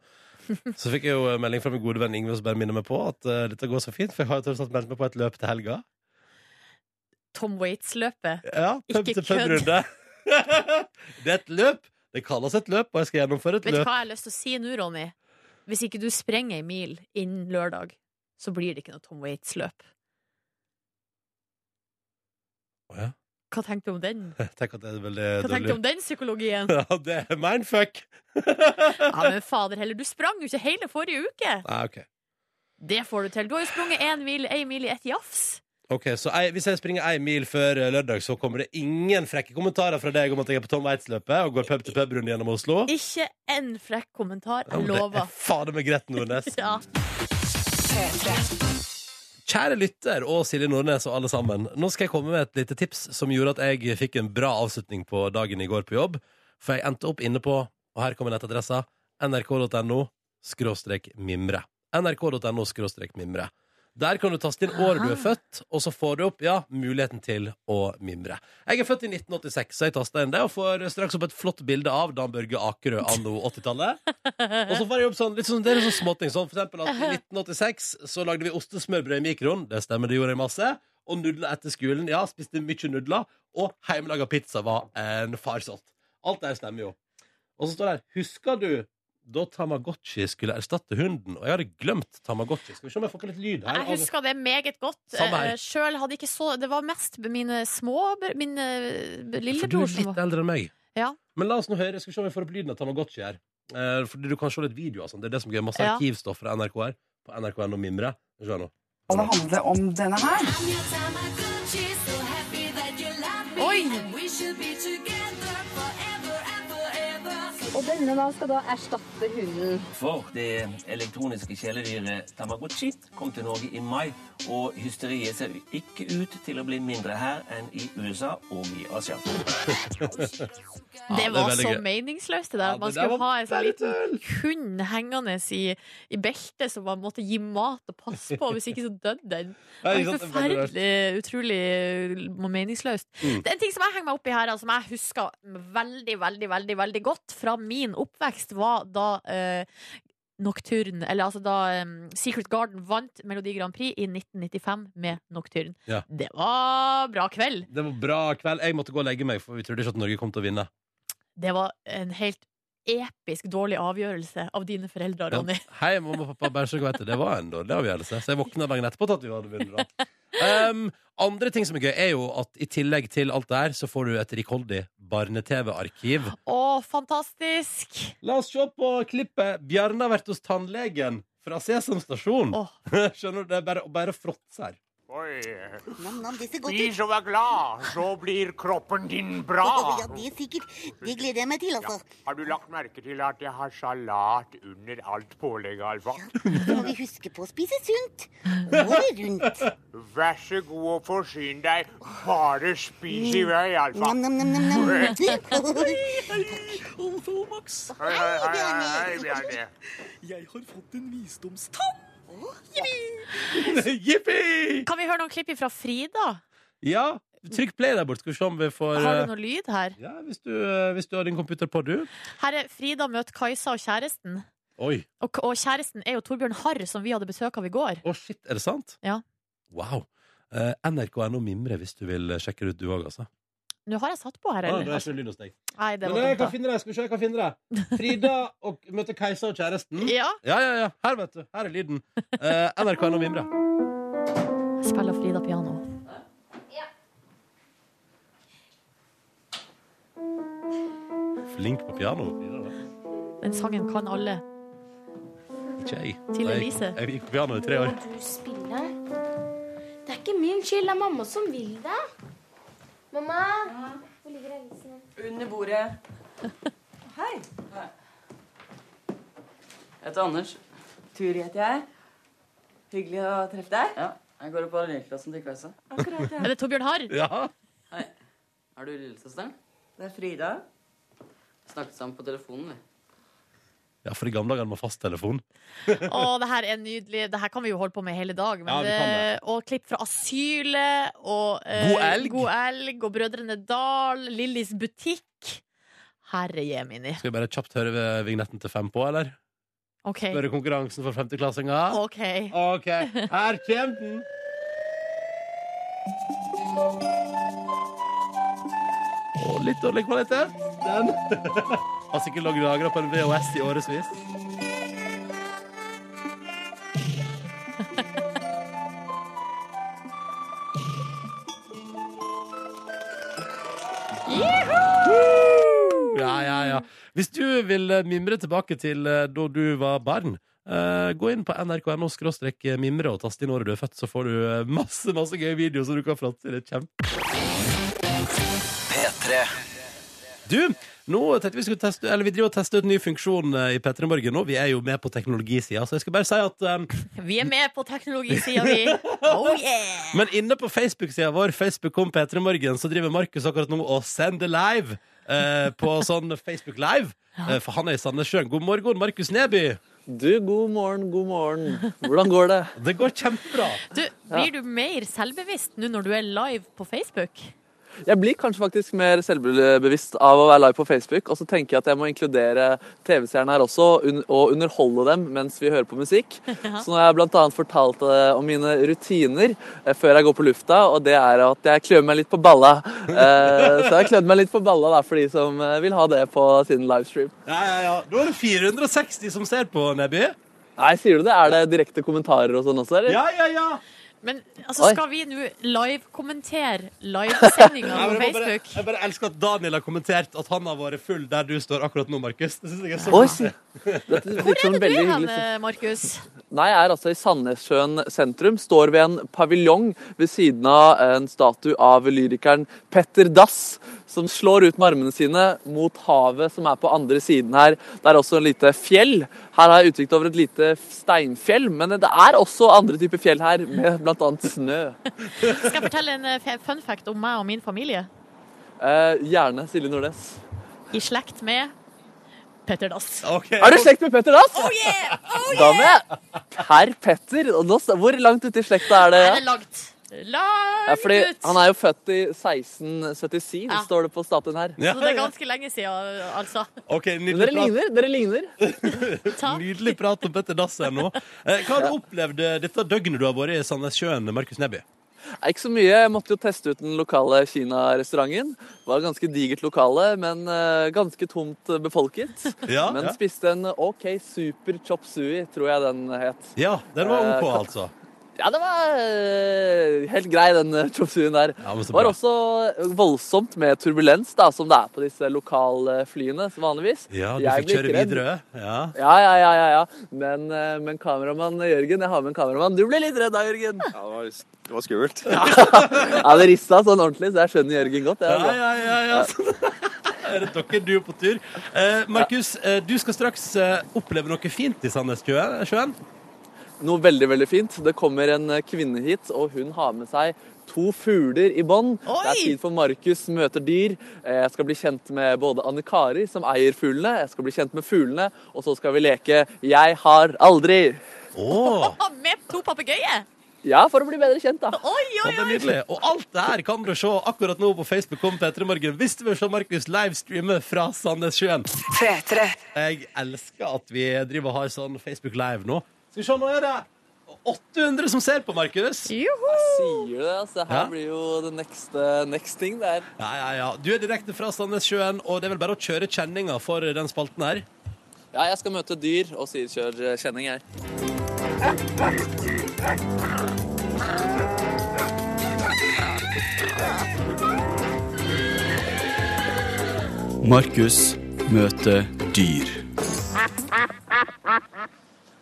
Så fikk jeg jo melding fra min gode venn Ingve som bare minner meg på at uh, dette går så fint, for jeg har jo tross alt meldt meg på et løp til helga. Tom Waits-løpet. Ja, pub Ikke pub-runde. det er et løp. Det kalles et løp, og jeg skal gjennomføre et Vet du hva jeg har lyst til å si nå, Ronny? Hvis ikke du sprenger ei mil innen lørdag, så blir det ikke noe Tom Waits-løp. Å, ja. Hva tenker du om den? Tenk at det er veldig Hva tenker du om den psykologien? Ja, det er mindfuck. Ja, men fader heller, du sprang jo ikke hele forrige uke! Nei, ok. Det får du til. Du har jo sprunget én mil, én mil i ett jafs. Ok, Så ei, hvis jeg springer én mil før eh, lørdag, så kommer det ingen frekke kommentarer fra deg om at jeg er på Tom Waits-løpet og går pub til pub-runde gjennom Oslo? Ikke en frekk kommentar. Ja, lover. men Det er fader meg greit, Nordnes. Ja. Kjære lytter og Silje Nordnes og alle sammen. Nå skal jeg komme med et lite tips som gjorde at jeg fikk en bra avslutning på dagen i går på jobb. For jeg endte opp inne på, og her kommer nettadressa, nrk.no skråstrek mimre. nrk.no skråstrek mimre. Der kan du taste inn året du er født, og så får du opp ja, muligheten til å mimre. Jeg er født i 1986, så jeg tasta inn det, og får straks opp et flott bilde av Dan Børge Akerø anno 80-tallet. Og så får jeg opp sånn, litt sånn, det er litt sånn småting. Sånn, for eksempel at i 1986 så lagde vi ostesmørbrød i mikroen. Det stemmer, det gjorde jeg masse. Og nudler etter skolen. Ja, spiste mye nudler. Og hjemmelaga pizza var en farsott. Alt det stemmer jo. Og så står det her Husker du da Tamagotchi skulle erstatte hunden? Og jeg hadde glemt Tamagotchi. Skal vi se om jeg får på litt lyd her? Jeg husker det meget godt. Her. Eh, hadde ikke så Det var mest mine små Min eh, lillebror er var litt eldre enn meg. Ja. Men la oss nå høre. Skal vi se om vi får opp lyden av Tamagotchi her. Eh, fordi du kan se litt video. sånn. Det er det som gjør masse Ja. arkivstoff fra NRK her. På nrk.no Mimre. Skal vi se nå. Det handler om denne her. Og denne da skal da erstatte hunden. For det elektroniske kjæledyret Tamagotchi kom til Norge i mai, og hysteriet ser ikke ut til å bli mindre her enn i USA og i Asia. Det var så gøy. meningsløst, det der. At Man skulle ha en sånn liten hund hengende i, i beltet som man måtte gi mat og passe på, hvis ikke så døde den. Det var er forferdelig, utrolig meningsløst. Mm. Det er en ting som jeg henger meg opp i her, altså, som jeg husker veldig, veldig, veldig veldig godt fra min oppvekst, var da eh, Nocturne, eller altså da um, Secret Garden vant Melodi Grand Prix i 1995 med Nocturne. Ja. Det var bra kveld. Det var bra kveld. Jeg måtte gå og legge meg, for vi trodde ikke at Norge kom til å vinne. Det var en helt episk dårlig avgjørelse av dine foreldre, Ronny. Ja. Hei, mamma og pappa, bare så dere vet det. Det var en dårlig avgjørelse. Så jeg våkna dagen etterpå til at vi hadde vunnet. Um, andre ting som er gøy, er jo at i tillegg til alt det her, så får du et rikholdig barne-TV-arkiv. Å, fantastisk! La oss se på klippet 'Bjarne har vært hos tannlegen' fra Sesam stasjon. Skjønner du? Det er bare, bare fråtser. Oi. Nam-nam, det ser godt. Spis og vær glad, så blir kroppen din bra. Ja, det er sikkert. Det gleder jeg meg til, altså. Har du lagt merke til at jeg har salat under alt pålegget, Alfa? Så må vi huske på å spise sunt. Året rundt. Vær så god og forsyn deg. Bare spis i vei, Alfa. Nam-nam-nam-nam. Hei, hei, hei, hei, hei, Bjarne. Jeg har fått en visdomstann. Jippi! Kan vi høre noen klipp fra Frida? Ja, trykk play der borte, skal vi se om vi får Har eh, du noe lyd her? Ja, hvis du, eh, hvis du har din computer på, du. Her er Frida møter Kajsa og kjæresten. Oi. Og, og kjæresten er jo Torbjørn Harr, som vi hadde besøk av i går. Å, shit, er det sant? Ja. Wow. Eh, NRK.no Mimre hvis du vil sjekke det ut, du òg, altså. Nå har jeg satt på her, Ah, eller? det er ikke lyd hos deg. Nei, det Men var jeg dumt, kan da. finne. Skal vi se, jeg kan finne det. Frida og møter Kajsa og kjæresten. Ja. ja, ja, ja. Her, vet du. Her er lyden. Eh, NRK.no Mimre. Spiller Frida piano. Flink på piano. Frida, da. Den sangen kan alle. Ikke jeg. Til Jeg- Elise. Jeg gikk på piano i tre år. Du spiller. Det er ikke min skyld, det er mamma som vil det. Mamma, hvor ligger avisene? Under bordet. Hei. Jeg heter Anders. Turi heter jeg. Hyggelig å treffe deg. Ja, Jeg går i parallellklassen til Kajsa. Akkurat, Er det Torbjørn Harr? Ja. Hei. Er du lillesøsteren? Det er Frida. Vi Snakket sammen på telefonen, vi. Ja, for i gamle dager med fasttelefon. Å, det her er nydelig. Det her kan vi jo holde på med hele dag. Men Ja, vi kan det. Og klipp fra Asylet og eh, God elg. God elg og Brødrene Dal, Lillys butikk. Herre jemini. Skal vi bare kjapt høre ved vignetten til fem på, eller? OK. Spørrekonkurransen for femteklassinger. OK. OK, her kommer den. Og litt dårlig kvalitet. Den har sikkert ligget lagra på en VHS i årevis. Ja, ja, ja. Hvis du vil eh, mimre tilbake til eh, da du var barn, Uh, gå inn på nrk.no mimre og tast inn året du er født, så får du masse masse gøye videoer som du kan fronte. Det er kjempe. P3. Du, nå tenkte vi skulle teste Eller vi driver og tester ut ny funksjon eh, i P3 Morgen nå. Vi er jo med på teknologisida, så jeg skal bare si at um... Vi er med på teknologisida, vi. Oh yeah! Men inne på Facebook-sida vår, Facebook om P3 Morgen, så driver Markus akkurat nå og sender live eh, på sånn Facebook Live. Eh, for han er i Sandnessjøen. God morgen, Markus Neby. Du, god morgen, god morgen. Hvordan går det? Det går kjempebra. Du, blir du mer selvbevisst nå når du er live på Facebook? Jeg blir kanskje faktisk mer selvbevisst av å være live på Facebook, og så tenker jeg at jeg må inkludere TV-seerne her også, og underholde dem mens vi hører på musikk. Så nå har jeg bl.a. fortalt eh, om mine rutiner eh, før jeg går på lufta, og det er at jeg klør meg litt på balla. Eh, så jeg har klødd meg litt på balla da, for de som vil ha det på sin livestream. Ja, ja, ja. Da er det 460 som ser på, Neby. Nei, sier du det? Er det direkte kommentarer og sånn også, eller? Ja, ja, ja. Men altså, Oi. skal vi nå live-kommentere livesendinga på Facebook? jeg, bare, jeg bare elsker at Daniel har kommentert at han har vært full der du står akkurat nå, Markus. Det synes jeg er så Oi, Hvor er det du er hen, Markus? Nei, jeg er altså i Sandnessjøen sentrum. Står ved en paviljong ved siden av en statue av lyrikeren Petter Dass, som slår ut med armene sine mot havet som er på andre siden her. Det er også et lite fjell. Her har jeg utsikt over et lite steinfjell, men det er også andre typer fjell her, med bl.a. snø. Skal jeg fortelle en eh, fun fact om meg og min familie? Eh, gjerne Silje Nordnes. I slekt med Petter Dass. Er du i slekt med Petter Dass? Oh yeah! Oh Da med. Herr Petter. Hvor langt ute i slekta er det? Nei, det er langt. Langt Ja, fordi ut! han er jo født i 1677, Ja. står det på statuen her. Så det er ganske lenge siden, altså. Okay, dere prat. ligner, dere ligner. Nydelig prat om Petter Dass her nå. Eh, hva har du opplevd eh, dette døgnet du har vært i Sandnessjøen, Markus Neby? Nei, Ikke så mye. Jeg måtte jo teste ut den lokale Kina-restauranten. Var ganske digert lokale, men eh, ganske tomt befolket. Ja, men ja. spiste en OK super chop sui, tror jeg den het. Ja, den var ok, Eh, altså. Ja, det var eh, helt grei, den tromsøen der. Ja, det var også voldsomt med turbulens, da, som det er på disse lokalflyene vanligvis. Ja, du Jeg fikk kjøre videre. Ja. Ja, ja, ja, ja, ja. Men, eh, men kameramann Jørgen, jeg har med en kameramann. Du ble litt redd da, Jørgen. Ja, det var, det var skummelt. Ja, det rista sånn ordentlig, så jeg skjønner Jørgen godt. Ja, Ja, ja, ja, ja. Er det dere du er på tur? Eh, Markus, eh, du skal straks eh, oppleve noe fint i Sandnessjøen. Noe veldig, veldig fint. Det kommer en eh, kvinne hit, og hun har med seg to fugler i bånd. Det er tid for Markus møter dyr. Eh, Jeg skal bli kjent med både Anne Kari, som eier fuglene, jeg skal bli kjent med fuglene, og så skal vi leke Jeg har aldri. Oh. Med to papegøyer! Ja, for å bli bedre kjent, da. Oi, ja, det er nydelig. Og alt det her kan du se akkurat nå på Facebook om P3 Morgen hvis du vil se Markus livestreame fra Sandnessjøen. Jeg elsker at vi driver og har sånn Facebook Live nå. Skal vi se, nå er det 800 som ser på, Markus. Sier du det? altså. Her Ja. blir jo det next, eh, next thing der. Ja, ja, ja. Du er direkte fra Sandnessjøen, og det er vel bare å kjøre kjenninga for den spalten her. Ja, jeg skal møte dyr og sier kjør eh, kjenning, jeg. Markus møter dyr.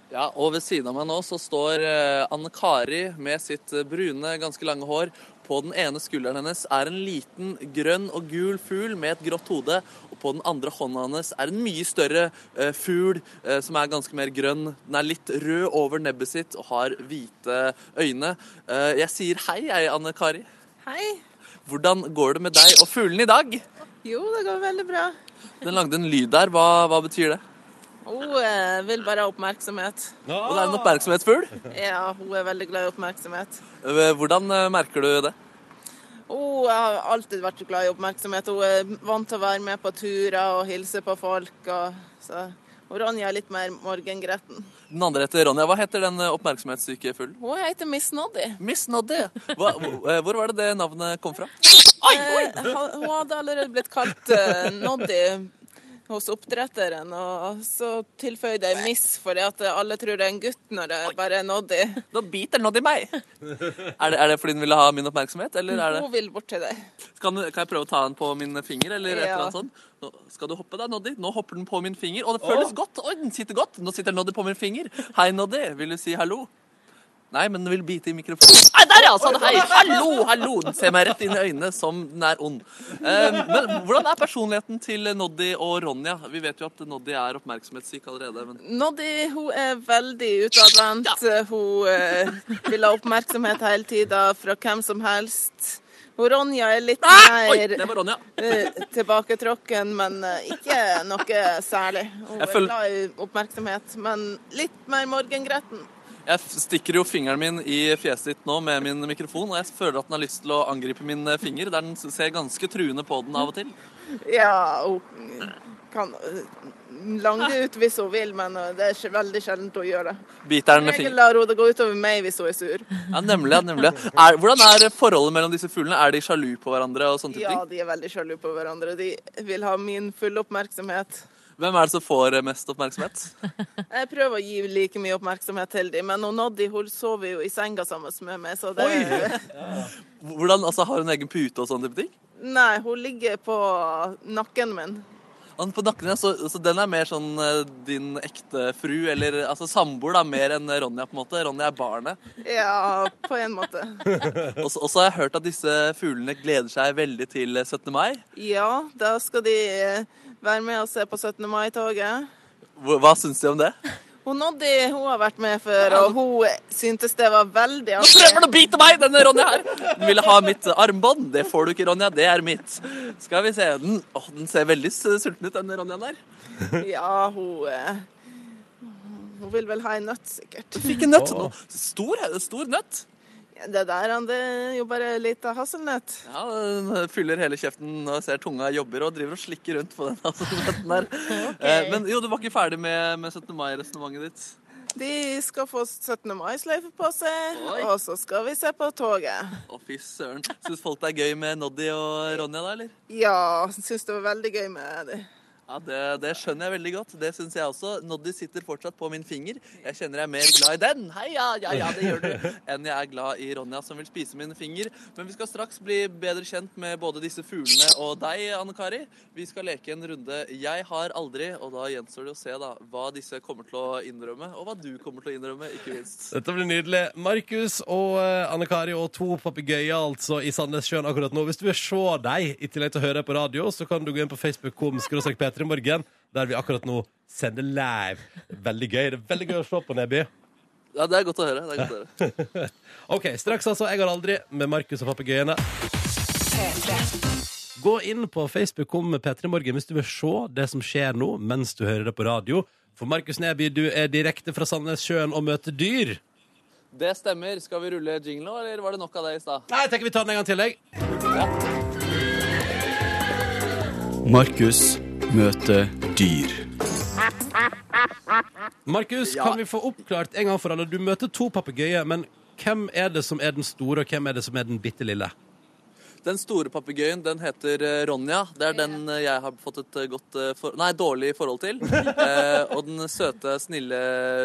Ja, og ved siden av meg nå så står eh, Anne Kari med sitt eh, brune, ganske lange hår. På den ene skulderen hennes er en liten grønn og gul fugl med et grått hode. Og på den andre hånda hennes er en mye større eh, fugl eh, som er ganske mer grønn. Den er litt rød over nebbet sitt og har hvite øyne. Eh, jeg sier hei, jeg, Anne Kari. Hei. Hvordan går det med deg og fuglen i dag? Jo, det går veldig bra. Den lagde en lyd der. Hva, hva betyr det? Hun eh, vil bare ha oppmerksomhet. Og det er en oppmerksomhetsfugl? Ja, hun er veldig glad i oppmerksomhet. Eh, Hvordan eh, merker du det? Hun har alltid vært glad i oppmerksomhet. Hun er vant til å være med på turer og hilse på folk. Og, så Og Ronja er litt mer morgengretten. Den andre heter Ronja. Hva heter den eh, oppmerksomhetssyke fuglen? Hun heter Miss Noddy. Miss Noddy. Hva, hvor eh, hvor var det det navnet kom fra? Eh, ha- hun hadde allerede blitt kalt eh, Noddy hos oppdretteren, og så tilføyde jeg Miss fordi at alle tror det er en gutt når det bare er Noddy. Da biter Noddy meg. Er det, er det fordi den ville ha min oppmerksomhet, eller er det Hun vil bort til deg. kan, kan jeg prøve å ta den på min finger, eller et eller annet sånt? Nå, skal du hoppe da, Noddy? Nå hopper den på min finger, og det føles godt. Oi, den sitter godt. Nå sitter Noddy på min finger. Hei, Noddy. Vil du si hallo? Nei, men den vil bite i mikrofonen. Nei, der ja! Sa det hei! Hallo, hallo! Den ser meg rett inn i øynene som den er ond. Eh, men hvordan er personligheten til Noddy og Ronja? Vi vet jo at Noddy er oppmerksomhetssyk allerede. men... Noddy hun er veldig utadvendt. Hun eh, vil ha oppmerksomhet hele tida fra hvem som helst. Og Ronja er litt Ah! Oi, mer var eh, tilbaketrukken, men eh, ikke noe særlig. Hun Jeg er glad i oppmerksomhet, men litt mer morgengretten. Jeg stikker jo fingeren min i fjeset ditt nå med min mikrofon, og jeg føler at den har lyst til å angripe min eh, finger, der den ser ganske truende på den av og til. Ja, hun kan eh, lange ut hvis hun vil, men eh, det er ikke veldig sjeldent hun gjør det. Biter den fingeren. lar hun det gå utover meg hvis hun er sur. Ja, nemlig. nemlig. Er, hvordan er forholdet mellom disse fuglene? Er de sjalu på hverandre og sånne Ja, ting? de er veldig sjalu på hverandre. De vil ha min fulle oppmerksomhet. Hvem er det som får mest oppmerksomhet? Jeg prøver å gi like mye oppmerksomhet til dem, men hun Noddy hun sover jo i senga sammen med meg, så det Hvordan, altså Har hun egen pute og sånne type ting? Nei, hun ligger på nakken min. På nakken, ja, så, så den er mer sånn eh, din ekte fru, eller altså samboer, da, mer enn Ronja, på en måte. Ronja er barnet. Ja, på en måte. Og så har jeg hørt at disse fuglene gleder seg veldig til 17. mai. Ja, da skal de eh, være med og se på 17. mai-toget. Hva, hva syns du om det? Hun Noddy hun har vært med før, og hun syntes det var veldig Nå prøver du å bite meg, denne Ronja her! Du ville ha mitt armbånd. Det får du ikke, Ronja. Det er mitt. Skal vi se. Den, åh, den ser veldig sulten ut, denne Ronja der. Ja, hun eh, Hun vil vel ha en nøtt, sikkert. Fikk en nøtt. Nå, Stor, stor nøtt. Det der han, det jo bare litt av hasselnøtt. Ja, den fyller hele kjeften og ser tunga jobber og driver og slikker rundt på den hasselnøtten der. okay. Men jo, du var ikke ferdig med, med 17. mai-resonnementet ditt. De skal få 17. mai-sløyfe på seg, og så skal vi se på toget. Å, fy søren. Syns folk det er gøy med Noddy og Ronja, da, eller? Ja, syns det var veldig gøy med det. Ja, det, det skjønner jeg veldig godt. Det syns jeg også. Noddy sitter fortsatt på min finger. Jeg kjenner jeg er mer glad i den, hei ja, ja, ja, det gjør du, enn jeg er glad i Ronja som vil spise min finger. Men vi skal straks bli bedre kjent med både disse fuglene og deg, Anne Kari. Vi skal leke en runde Jeg har aldri, og da gjenstår det å se da, hva disse kommer til å innrømme, og hva du kommer til å innrømme, ikke minst. Dette blir nydelig. Markus og eh, Anne Kari og to papegøyer altså i Sandnessjøen akkurat nå. Hvis du vil se dem i tillegg til å høre på radio, så kan du gå inn på Facebook-kom skråstrek P3 Morgen, der vi akkurat nå sender live. Veldig gøy. Det er veldig gøy å se på, Neby. Ja, det er godt å høre. det er godt å høre. OK, straks altså Jeg har aldri med Markus og papegøyene. Gå inn på Facebook om P3 Morgen hvis du vil se det som skjer nå mens du hører det på radio. For Markus Neby, du er direkte fra Sandnessjøen og møter dyr. Det stemmer. Skal vi rulle jingle nå, eller var det nok av det i stad? Nei, jeg tenker vi tar den en gang til, jeg. Markus møter dyr. Markus, Ja. kan vi få oppklart en gang for alle? Du møter to papegøyer, men hvem er det som er den store, og hvem er det som er den bitte lille? Den store papegøyen den heter eh, Ronja. Det er den eh, jeg har fått et eh, godt for Nei, dårlig forhold til. Eh, og den søte, snille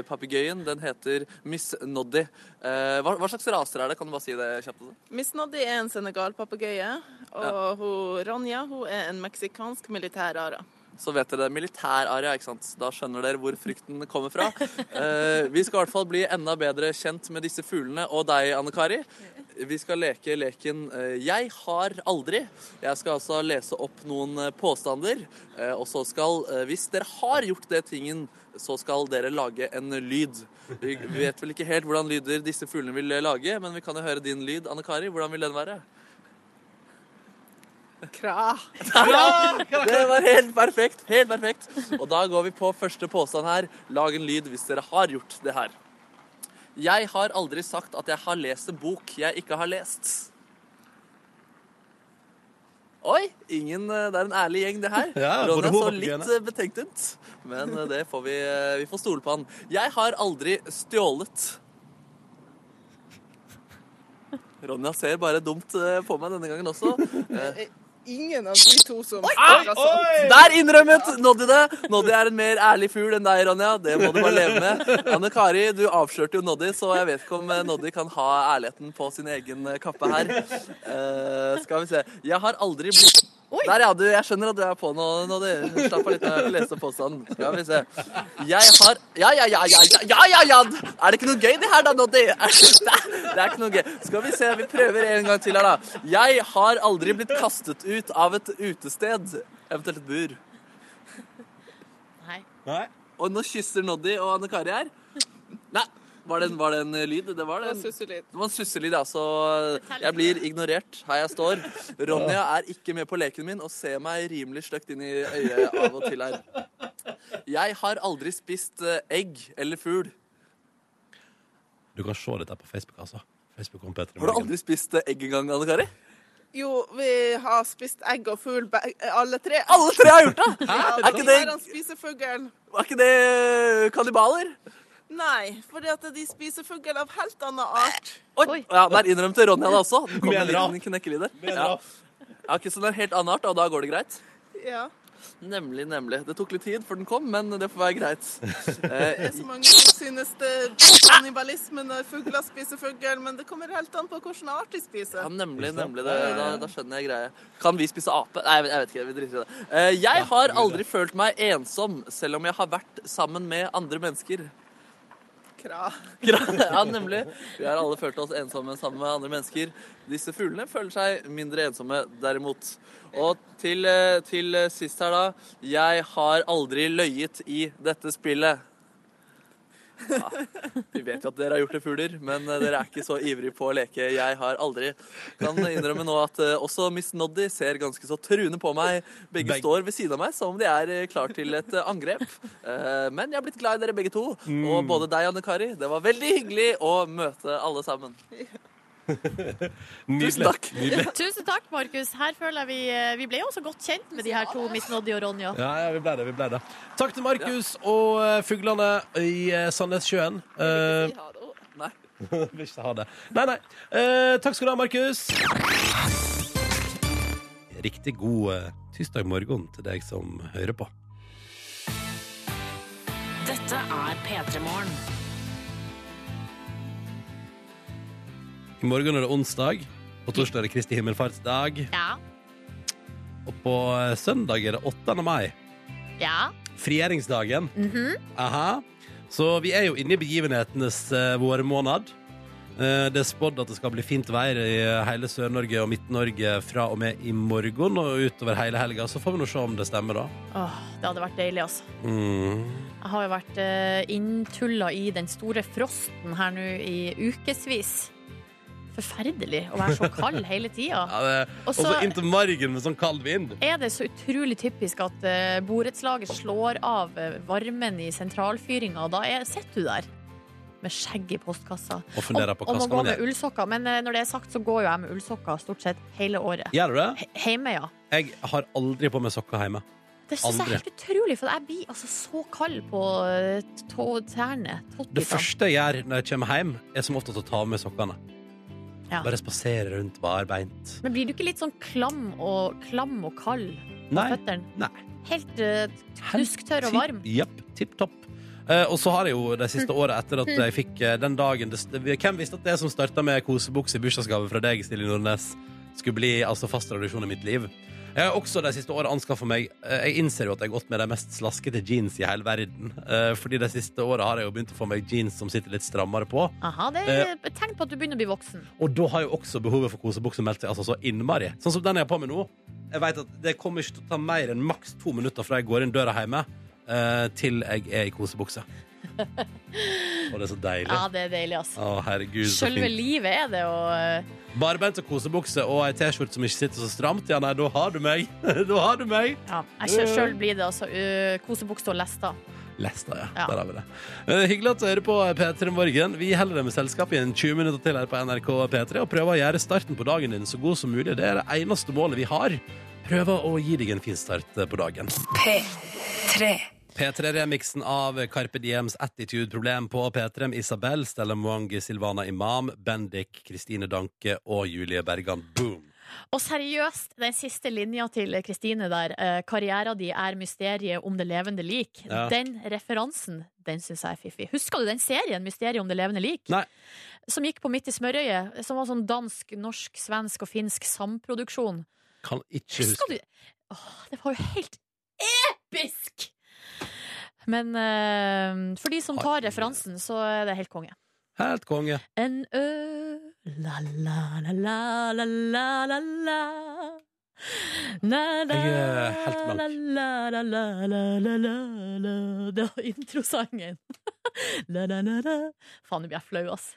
papegøyen den heter Miss Noddy. Eh, hva, hva slags raser er det? Kan du bare si det kjapt? Miss Noddy er en senegalpapegøye, og hun, Ronja hun er en meksikansk militærara. Så vet dere det er militæraria, ikke sant? Da skjønner dere hvor frykten kommer fra. Eh, vi skal i hvert fall bli enda bedre kjent med disse fuglene og deg, Anne Kari. Vi skal leke leken eh, Jeg har aldri. Jeg skal altså lese opp noen eh, påstander. eh, og så skal, hvis dere har gjort det tingen, så skal dere lage en lyd. Vi vet vel ikke helt hvordan lyder disse fuglene vil lage, men vi kan jo høre din lyd, Anne Kari. Hvordan vil den være? Kra. Det var helt perfekt. Helt perfekt. Og da går vi på første påstand her. Lag en lyd hvis dere har gjort det her. Jeg har aldri sagt at jeg har lest en bok jeg ikke har lest. Oi, ingen, eh, det er en ærlig gjeng, det her. Ja, Ronja så litt eh, betenkt ut, men eh, det får vi, vi får stole på han. Jeg har aldri stjålet. Ronja ser bare dumt på meg denne gangen også. Ingen av de to som Der innrømmet Noddy det! Noddy er en mer ærlig fugl enn deg, Ronja. Det må du bare leve med. Anne Kari, du avslørte jo Noddy, så jeg vet ikke om eh, Noddy kan ha ærligheten på sin egen kappe her. Uh, skal vi se. Jeg har aldri blitt Der, ja. Du, jeg skjønner at du er på nå, Noddy. Slapp av litt. av har ikke lest påstanden. Skal vi se. Jeg har Ja, ja, ja, ja, ja, ja, ja! Er det ikke noe gøy, det her, da, Noddy? Det er, det er ikke noe gøy. Skal vi se. Vi prøver en gang til her, da. Jeg har aldri blitt kastet ut av et utested, eventuelt et bur. Nei. Nei. Og nå kysser Noddy og Anne Kari her. Nei. Var det en, var det en lyd? Det var det. Det susselyd. Det var en susselyd, ja. Så jeg blir ignorert her jeg står. Ronja er ikke med på leken min og ser meg rimelig stygt inn i øyet av og til her. Jeg har aldri spist eh, egg eller fugl. Du kan se dette på Facebook, altså. Facebook Har du aldri spist eh, egg engang, Anne Kari? Jo, vi har spist egg og fugl, alle tre. Alle tre har gjort det! Ja, Er ikke det- er. Ikke det eh, kannibaler? Nei, fordi at de spiser fugl av helt annen art. Oi! Ja, Der innrømte Ronja det også. Den kom Med en en liten. Ja. ja, ok, så det er en helt annen art, og da går det greit? Ja. Nemlig, nemlig. Det tok litt tid før den kom, men det får være greit. Det Eh, er så mange som synes det er kannibalisme når fugler spiser fugl, men det kommer helt an på hvilken art de spiser. ja, nemlig, nemlig. Det, da, da skjønner jeg greia. Kan vi spise ape? Nei, jeg vet ikke. Vi driter i det. Eh, Jeg har aldri følt meg ensom, selv om jeg har vært sammen med andre mennesker. Kra. Ja, nemlig. Vi har alle følt oss ensomme sammen med andre mennesker. Disse fuglene føler seg mindre ensomme, derimot. Og til, eh, til sist her, da. Jeg har aldri løyet i dette spillet. Ja, vi vet jo at dere har gjort det, fugler, men eh, dere er ikke så ivrige på å leke. Jeg har aldri. Kan innrømme nå at eh, også Miss Noddy ser ganske så truende på meg. Begge står ved siden av meg som om de er eh, klar til et angrep. Eh, Men jeg har blitt glad i dere begge to. Mm. Og både deg, Anne Kari. Det var veldig hyggelig å møte alle sammen. Tusen takk. Nydelig. Tusen takk, Markus. Her føler jeg vi, eh, vi ble jo også godt kjent med de her to, Miss Noddy og Ronja. Ja, ja, vi ble det. vi ble det Takk til Markus og eh, fuglene i uh, Sandnessjøen. Uh, Nei. Vil ikke ha det. Nei, nei. Eh, takk skal du ha, Markus. Riktig god eh, tirsdag morgen til deg som hører på. Dette er P3 Morgen. I morgen er det onsdag. På torsdag er det Kristi himmelfartsdag. Ja. Og på eh, søndag er det 8. mai. Ja. Frigjøringsdagen. Mhm. Aha. Så vi er jo inne i begivenhetenes uh, vårmåned. Uh, det er spådd at det skal bli fint vær i hele Sør-Norge og Midt-Norge fra og med i morgen og utover hele helga. Så får vi nå se om det stemmer, da. Åh, det hadde vært deilig, altså. Mm. Jeg har jo vært uh, inntulla i den store frosten her nå i ukevis. Forferdelig å være så kald hele tida. Ja, Og så inntil margen med sånn kald vind. Er det så utrolig typisk at uh, borettslaget slår av eh, varmen i sentralfyringa, og da er, sitter du der med skjegg i postkassa. Og funderer på hva skal gå man med ullsokker. Men uh, når det er sagt, så går jo jeg med ullsokker stort sett hele året. Gjør du det? He hjemme, ja. Jeg har aldri på meg sokker hjemme. Det syns jeg er helt utrolig, for jeg blir altså så kald på tærne. Det første jeg gjør når jeg kommer hjem, er som oftest å ta av meg sokkene. Ja. Bare spasere rundt barbeint. Men blir du ikke litt sånn klam og, klam og kald på føttene? Nei. Helt uh, knusktørr og varm? Jepp. Tipp topp. Uh, og så har jeg jo det siste året etter at jeg fikk uh, den dagen det, det, Hvem visste at det som starta med kosebukse i bursdagsgave fra deg, Silje Nordnes, skulle bli altså fast tradisjon i mitt liv? Jeg har også de siste årene anskaffa meg eh, Jeg innser jo at jeg har gått med de mest slaskete jeans i hele verden. Eh, fordi de siste åra har jeg jo begynt å få meg jeans som sitter litt strammere på. Aha, det er et tegn på at du begynner å bli voksen. Og da har jo også behovet for kosebukse meldt seg altså så innmari. Sånn som den jeg har på meg nå. Jeg vet at Det kommer ikke til å ta mer enn maks to minutter fra jeg går inn døra hjemme, eh, til jeg er i kosebukse. Og det er så deilig. Ja, det er deilig, altså. Å, herregud, Selve livet er det å eh, Barbeint og kosebukse og ei T-skjorte som ikke sitter så stramt. Ja, nei, da har du meg. da har du meg. Ja, jeg Sjøl blir det altså uh, kosebukse og lester. Lesta, ja. Ja. Der har vi det. Uh, hyggelig at du hører på P3 Morgen. Vi holder deg med selskap i en 20 minutter til her på NRK P3 og prøver å gjøre starten på dagen din så god som mulig. Det er det eneste målet vi har. prøver å gi deg en fin start på dagen. P3. P3-remiksen av Carpe Diems Attitude Problem på P3 Isabel, Stella Mwangi, Silvana Imam, Bendik, Kristine Danke og Julie Bergan. Boom! Og seriøst, den siste linja til Kristine der, eh, karriera di er mysteriet om det levende lik. Ja. Den referansen, den syns jeg er fiffig. Husker du den serien, Mysteriet om det levende lik? Nei. Som gikk på Midt i smørøyet, som var sånn dansk, norsk, svensk og finsk samproduksjon. Kan ikke Husker huske. du? Åh, det var jo helt episk! Men eh, for de som tar referansen, så er det helt konge. Helt konge. En ø la la la la la la la Jeg er helt blank. Det var introsangen. la. Faen, nå blir jeg flau, ass.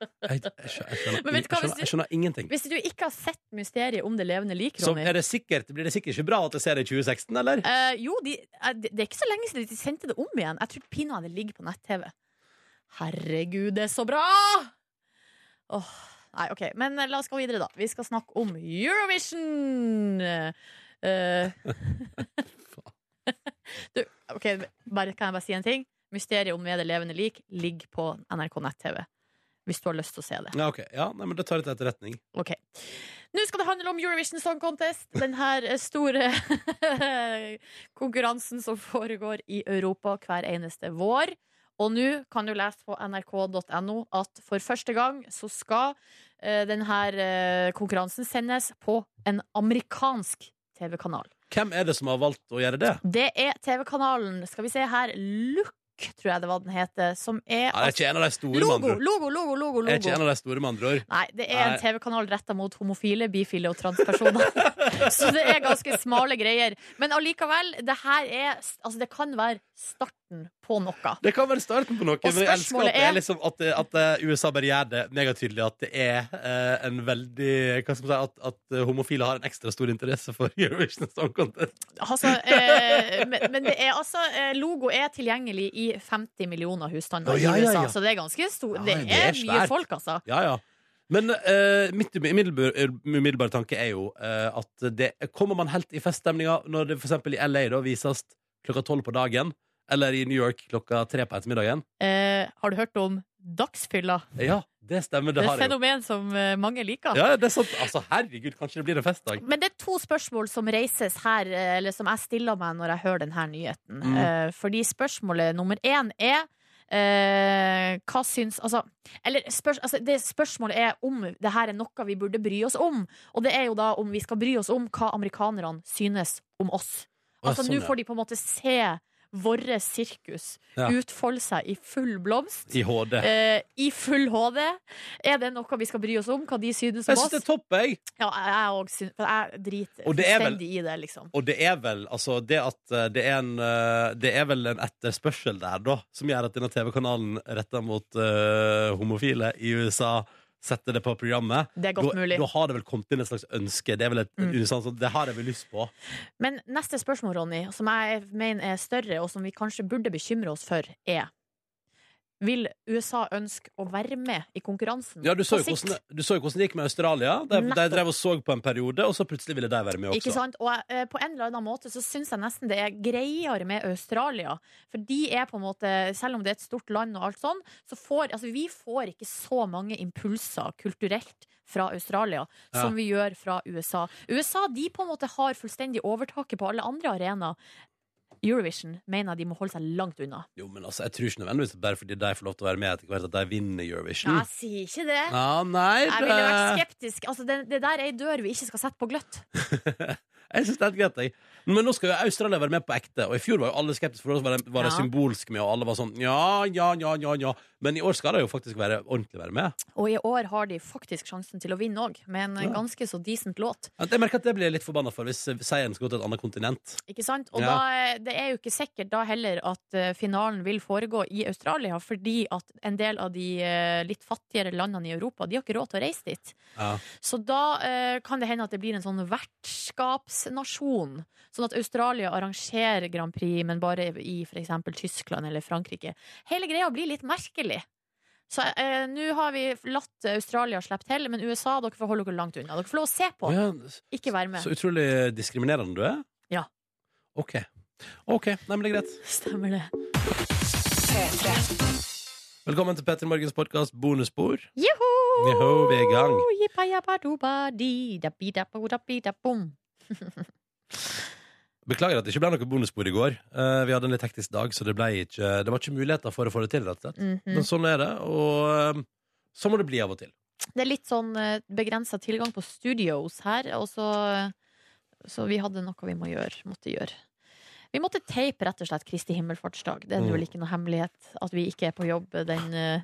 Jeg, jeg, skjønner, jeg, skjønner, jeg, skjønner, jeg skjønner ingenting. Hvis du ikke har sett Mysteriet om det levende lik, Ronny det sikkert, blir det sikkert ikke bra at jeg ser det i 2016, eller? Uh, jo, de, eh, det er ikke så lenge siden de sendte det om igjen. Jeg tror pinadø det ligger på nett-TV. Herregud, det er så bra! Åh, nei, ok, Men eh, la oss gå videre, da. Vi skal snakke om Eurovision! Uh, du, ok, bare, Kan jeg bare si en ting? Mysteriet om Med det levende lik ligger på NRK nett-TV. Hvis du har lyst til å se det. Ja, ok. Ja, nei, men det tar jeg til etterretning. Ok. Nå skal det handle om Eurovision Song Contest. Den her store konkurransen som foregår i Europa hver eneste vår. Og nå kan du lese på nrk.no at for første gang så skal uh, denne eh, konkurransen sendes på en amerikansk TV-kanal. Hvem er det som har valgt å gjøre det? Det er TV-kanalen, skal vi se her, Look, tror jeg det var den heter, som er Ja, det er ikke en av de store, Logo, logo, logo, logo, Det er ikke en av de store, med andre ord. Nei, det er en TV-kanal retta mot homofile, bifile og transpersoner. Så det er ganske smale greier. Men allikevel, det her er Altså, det kan være starten på noe. Det kan være starten på noe, men jeg elsker at det er er- liksom at, det- at eh, USA bare gjør det megatydelig at det er eh, en veldig Hva skal man si At, at homofile har en ekstra stor interesse for Eurovision Song Contest. Altså, eh, men, men det er altså eh, Logo er tilgjengelig i 50 millioner husstander oh, ja, i ja, USA, så det er ganske stor Ja, Det det er er mye folk, altså. Ja, ja. Men uh, mitt umiddelbare, tanke er jo uh, at det kommer man helt i feststemninga når det eksempel i LA da vises klokka tolv på dagen, eller i New York klokka tre på ettermiddagen. Eh, har du hørt om dagsfylla? Ja, det stemmer. Det Det er et fenomen som eh, mange liker. Ja, det er sant. Altså, herregud, kanskje det blir en festdag. Men det er to spørsmål som reises her, eh, eller som jeg stiller meg når jeg hører denne nyheten. Mm. Eh, fordi spørsmålet nummer én er eh, hva syns Altså, eller spørs, altså det spørsmålet er om det her er noe vi burde bry oss om. Og det er jo da om vi skal bry oss om hva amerikanerne synes om oss. Altså sånn, Nå ja. får de på en måte se våre sirkus Ja. utfolde seg i full blomst. I HD. Eh, I full HD. Er det noe vi skal bry oss om? Hva de synes om Jeg syns det er topp, jeg. Ja, jeg, òg syns- for jeg driter er fullstendig i det, liksom. Og det er vel altså det at eh, det er en eh, Det er vel en etterspørsel der, da, som gjør at denne TV-kanalen retter mot uh, homofile i USA setter det på programmet. Det er godt da, mulig. Da har det vel kommet inn et slags ønske. Det er vel et Mm. unisant sånn Det har jeg vel lyst på. Men neste spørsmål, Ronny, som jeg mener er større, og som vi kanskje burde bekymre oss for, er Vil USA ønske å være med i konkurransen Ja, du så, på sikt? hvordan, du så jo hvordan det gikk med Australia. De, de drev og så på en periode, og så plutselig ville de være med også. Ikke sant? Og eh, på en eller annen måte så syns jeg nesten det er greiere med Australia. For de er på en måte, selv om det er et stort land og alt sånn, så får altså vi får ikke så mange impulser kulturelt fra Australia Ja. som vi gjør fra USA. USA de på en måte har fullstendig overtaket på alle andre arenaer. Eurovision mener de må holde seg langt unna. Jo, men altså, jeg tror ikke nødvendigvis bare fordi de får lov til å være med etter hvert, at de vinner Eurovision. Jeg sier ikke det. Ja, nei, Jeg ville vært skeptisk. Altså, det, det der er ei dør vi ikke skal sette på gløtt. Jeg synes det er helt greit, jeg. Men nå skal jo Australia være med på ekte, og i fjor var jo alle skeptiske, for da var det, var det Ja. symbolsk med, og alle var sånn ja, ja, ja, ja, ja. Men i år skal de jo faktisk være ordentlig være med. Og i år har de faktisk sjansen til å vinne òg, med en Ja. ganske så decent låt. Jeg merker at det blir jeg litt forbanna for hvis seieren skal gå til et annet kontinent. Ikke sant? Og Ja. da, det er jo ikke sikkert da heller at eh, finalen vil foregå i Australia, fordi at en del av de eh, litt fattigere landene i Europa, de har ikke råd til å reise dit. Ja. Så da eh, kan det hende at det blir en sånn vertskapsnasjon. Sånn at Australia arrangerer Grand Prix, men bare i f.eks. Tyskland eller Frankrike. Hele greia blir litt merkelig. Så eh, nå har vi latt Australia slippe til, men USA dere får holde dere langt unna. Dere får lov å se på, ja, ikke være med. Så utrolig diskriminerende du er. Ja. OK. OK, Nei, men det er greit. Stemmer det. Velkommen til Petter Morgens podkast Bonusspor. Joho! Joho, vi er i gang. Jippa, jappa, duba, di, da, bi, da, bo, da, bi, da, bom. Beklager at det ikke ble noe bonusbord i går. Eh, vi hadde en litt hektisk dag, så det, ble ikke, det var ikke muligheter for å få det til. rett og slett. Mhm. Men sånn er det, og eh, så må det bli av og til. Det er litt sånn begrensa tilgang på studios her, og så, så vi hadde noe vi må gjøre, måtte gjøre. Vi måtte teipe rett og slett Kristi himmelfartsdag. Det er Mm. vel ikke noe hemmelighet at vi ikke er på jobb den eh,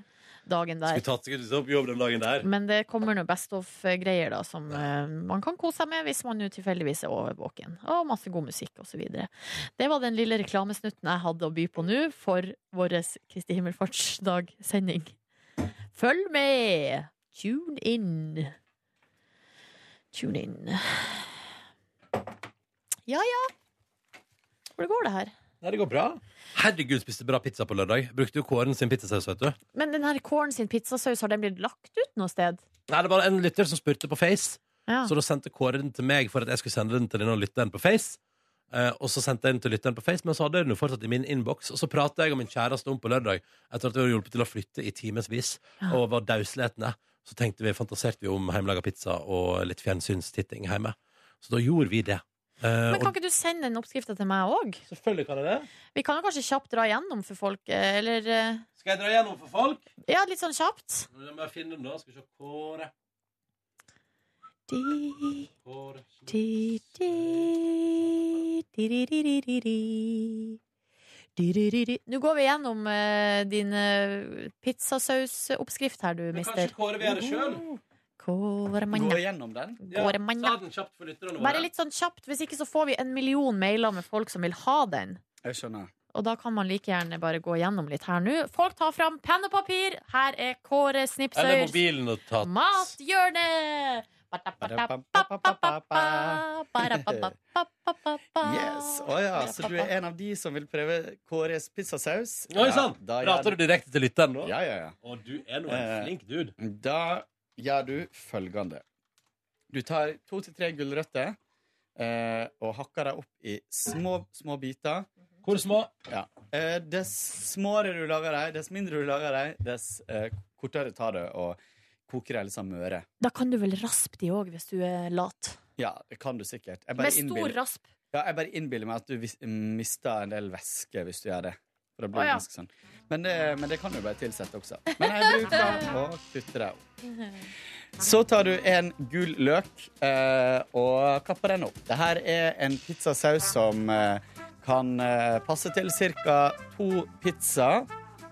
dagen der. skulle tatt opp jobb den dagen der? Men det kommer noe Best of-greier da som uh, man kan kose seg med hvis man jo tilfeldigvis er overvåken. Og masse god musikk osv. Det var den lille reklamesnutten jeg hadde å by på nå for vår Kristi himmelfartsdag-sending. Følg med! Tune in. Tune in. Ja ja. Hvordan går det her? Nei, det går bra. Herregud, spiste bra pizza på lørdag. Brukte jo Kåren sin pizzasaus, vet du. Men den her Kåren sin pizzasaus, har den blitt lagt ut noe sted? Nei, det var en lytter som spurte på Face. Ja. Så da sendte Kåre den til meg for at jeg skulle sende den til denne lytteren på Face. Eh, og så sendte jeg den til lytteren på Face, men så hadde jeg den jo fortsatt i min innboks. Og så prata jeg og min kjæreste om på lørdag, etter at vi hadde hjulpet til å flytte i timevis, og var dausletne. Så tenkte vi, fantaserte vi om hjemmelaga pizza og litt fjernsynstitting hjemme. Så da gjorde vi det. Eh, Men kan ikke du sende den oppskrifta til meg òg? Selvfølgelig kan jeg det. Vi kan jo kanskje kjapt dra gjennom for folk, eh, eller eh, Skal jeg dra gjennom for folk? Ja, litt sånn kjapt. Må jeg finne den, da. Skal vi se Kåre. Di, Kåre. di, di, di, di, di, di, di, di. Di, di, di, di. Nå går vi gjennom uh, din uh, pizzasausoppskrift her, du, Men mister. kanskje Kåre vil gjøre det sjøl? Kåre manna. Gå gjennom den. Ja, manna. Ta den kjapt for lytterne Bare litt sånn kjapt, hvis ikke så får vi en million mailer med folk som vil ha den. Jeg skjønner. Og da kan man like gjerne bare gå gjennom litt her nå. Folk tar fram penn og papir. Her er Kåre Snipsøyers. Mathjørnet! Yes. Å ja, så du er en av de som vil prøve Kåres pizzasaus? Oi sann! Prater du direkte til lytteren nå? Ja, ja, ja. Og du er nå en Eh, flink dude. Da gjør du følgende. Du tar to til tre gulrøtter eh, og hakker dem opp i små, små biter. Hvor små? Ja. Eh, dess småere du lager dem, dess mindre du lager dem, dess eh, kortere tar det å koke dem litt sånn møre. Da kan du vel raspe de òg, hvis du er lat. Ja, det kan du sikkert. Jeg Med stor innbiller- rasp. Ja, jeg bare innbiller meg at du mister en del væske hvis du gjør det. For det blir det ja. ganske sånn. Men det, men det kan du bare tilsette også. Men jeg bruker å kutte det opp. Så tar du en gul løk eh, og kapper den opp. Dette er en pizzasaus som eh, kan eh, passe til ca. to pizzaer.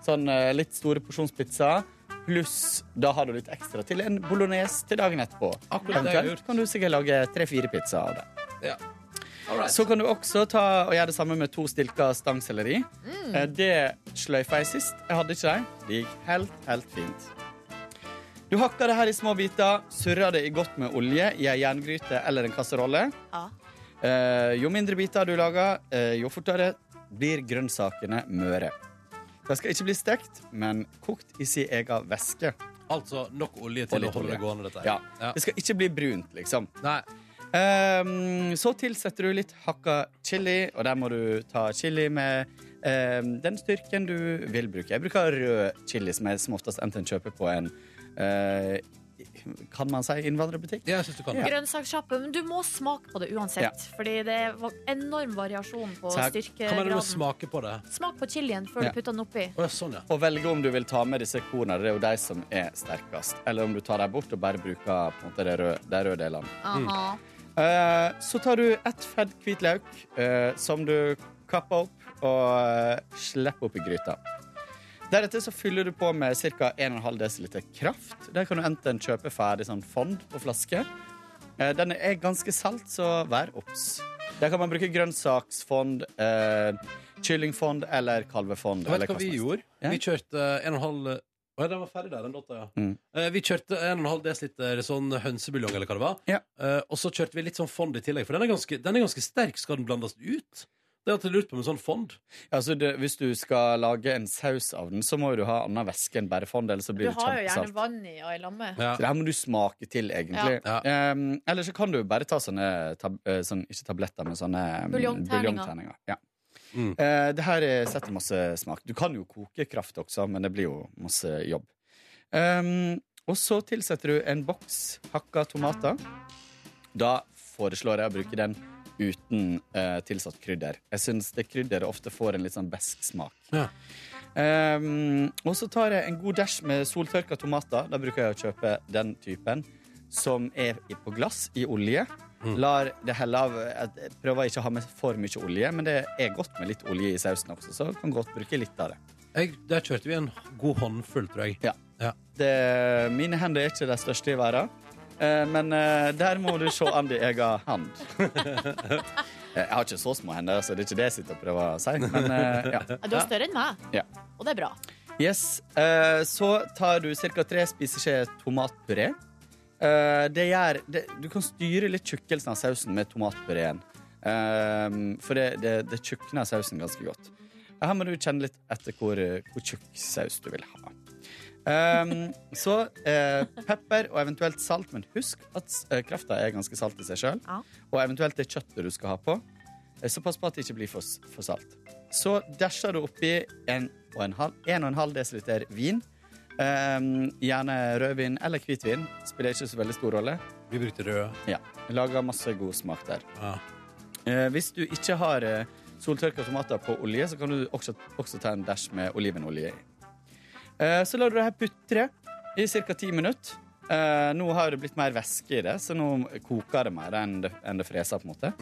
Sånn litt store porsjonspizza. Pluss da har du litt ekstra til en bolognese til dagen etterpå. Akkurat det jeg har Eventuelt kan du sikkert lage tre-fire pizzaer av det. Ja. Så kan du også ta og gjøre det samme med to stilker stangselleri. Mm. Eh, Det sløyfa jeg sist. Jeg hadde ikke det. Det gikk helt, helt fint. Du hakker det her i små biter, surrer det i godt med olje i ei jerngryte eller en kasserolle. Ja. Eh, jo mindre biter du lager, eh, jo fortere blir grønnsakene møre. De skal ikke bli stekt, men kokt i sin egen væske. Altså nok olje til å holde olje. det gående, dette Ja. ja. Det skal ikke bli brunt, liksom. Nei. Ehm, så tilsetter du litt hakka chili, og der må du ta chili med um, den styrken du vil bruke. Jeg bruker rød chili, som jeg som oftest enten kjøper på en uh, Kan man si innvandrerbutikk? Ja, jeg synes du kan Ja. Grønnsakssjappe. Men du må smake på det uansett. Ja. Fordi det er enorm variasjon på Så styrkegraden. Hva mener du med smake på det? Smak på chilien før Ja. du putter den oppi. Å ja, sånn, ja. Og velge om du vil ta med disse kornene. Det er jo de som er sterkest. Eller om du tar dem bort og bare bruker på en måte de røde, de røde delene. Aha. Eh, så tar du ett fedd hvitløk eh, som du kapper opp og eh, slipper opp i gryta. Deretter så fyller du på med ca. 1,5 dl kraft. Der kan du enten kjøpe ferdig sånn fond på flaske. Eh, den er ganske salt, så vær obs. Der kan man bruke grønnsaksfond, eh, kyllingfond eller kalvefond. Vet eller hva vi gjorde? Ja. Vi kjørte en og en halv Å ja, den var ferdig der, den låta, ja. Mm. Eh, vi kjørte en dl halv desiliter sånn hønsebuljong, eller hva det var. Eh, og så kjørte vi litt sånn fond i tillegg, for den er ganske, den er ganske sterk. Skal den blandes ut? Det har jeg lurt på med sånn fond. Altså, det, hvis du skal lage en saus av den, så må jo du ha annen væske enn bare fond, ellers så Du blir det har jo gjerne vann i og i lammet. Så det her må du smake til, egentlig. Ja. Um, eller så kan du bare ta sånne, tab eh, sånn, ikke tabletter, men sånne Buljongterninger. buljongterninger. Ja. Eh, det her setter masse smak. Du kan jo koke kraft også, men det blir jo masse jobb. Um, og så tilsetter du en boks hakka tomater. Da foreslår jeg å bruke den uten eh, tilsatt krydder. Jeg syns det krydderet ofte får en litt sånn besk smak. Ja. Um, og så tar jeg en god dæsj med soltørka tomater. Da bruker jeg å kjøpe den typen som er på glass i olje. Lar det helle av Jeg prøver ikke å ha med for mye olje, men det er godt med litt olje i sausen også, så kan godt bruke litt av det. Jeg, der kjørte vi en god håndfull, tror jeg. Ja. Det, mine hender er ikke de største i verden, eh, men eh, der må du se an din egen hand. Jeg har ikke så små hender, så det er ikke det jeg sitter og prøver å si. Men, eh, ja. Du har større enn meg, Ja. og det er bra. Yes, eh, Så tar du ca. tre spiseskjeer tomatpuré. Eh, det gjør det, Du kan styre litt tjukkelsen av sausen med tomatpureen. Uh, for det, det, det tjukner sausen ganske godt. Her må du kjenne litt etter hvor, hvor tjukk saus du vil ha. Um, så eh, pepper og eventuelt salt, men husk at eh, krafta er ganske salt i seg sjøl. Og eventuelt det kjøttet du skal ha på. Eh, Så pass på at det ikke blir for, for salt. Så dæsjer du oppi en og en halv, en og en halv desiliter vin. Um, gjerne rødvin eller hvitvin. Spiller ikke så veldig stor rolle. Vi brukte rød. Ja. Lager masse god smak der. Eh, hvis du ikke har uh, soltørka tomater på olje, så kan du også, også ta en dæsj med olivenolje i. Uh, så lar du det her putre i ca. ti minutter. Uh, nå har det blitt mer væske i det, så nå koker det mer enn det, enn det freser. på en måte.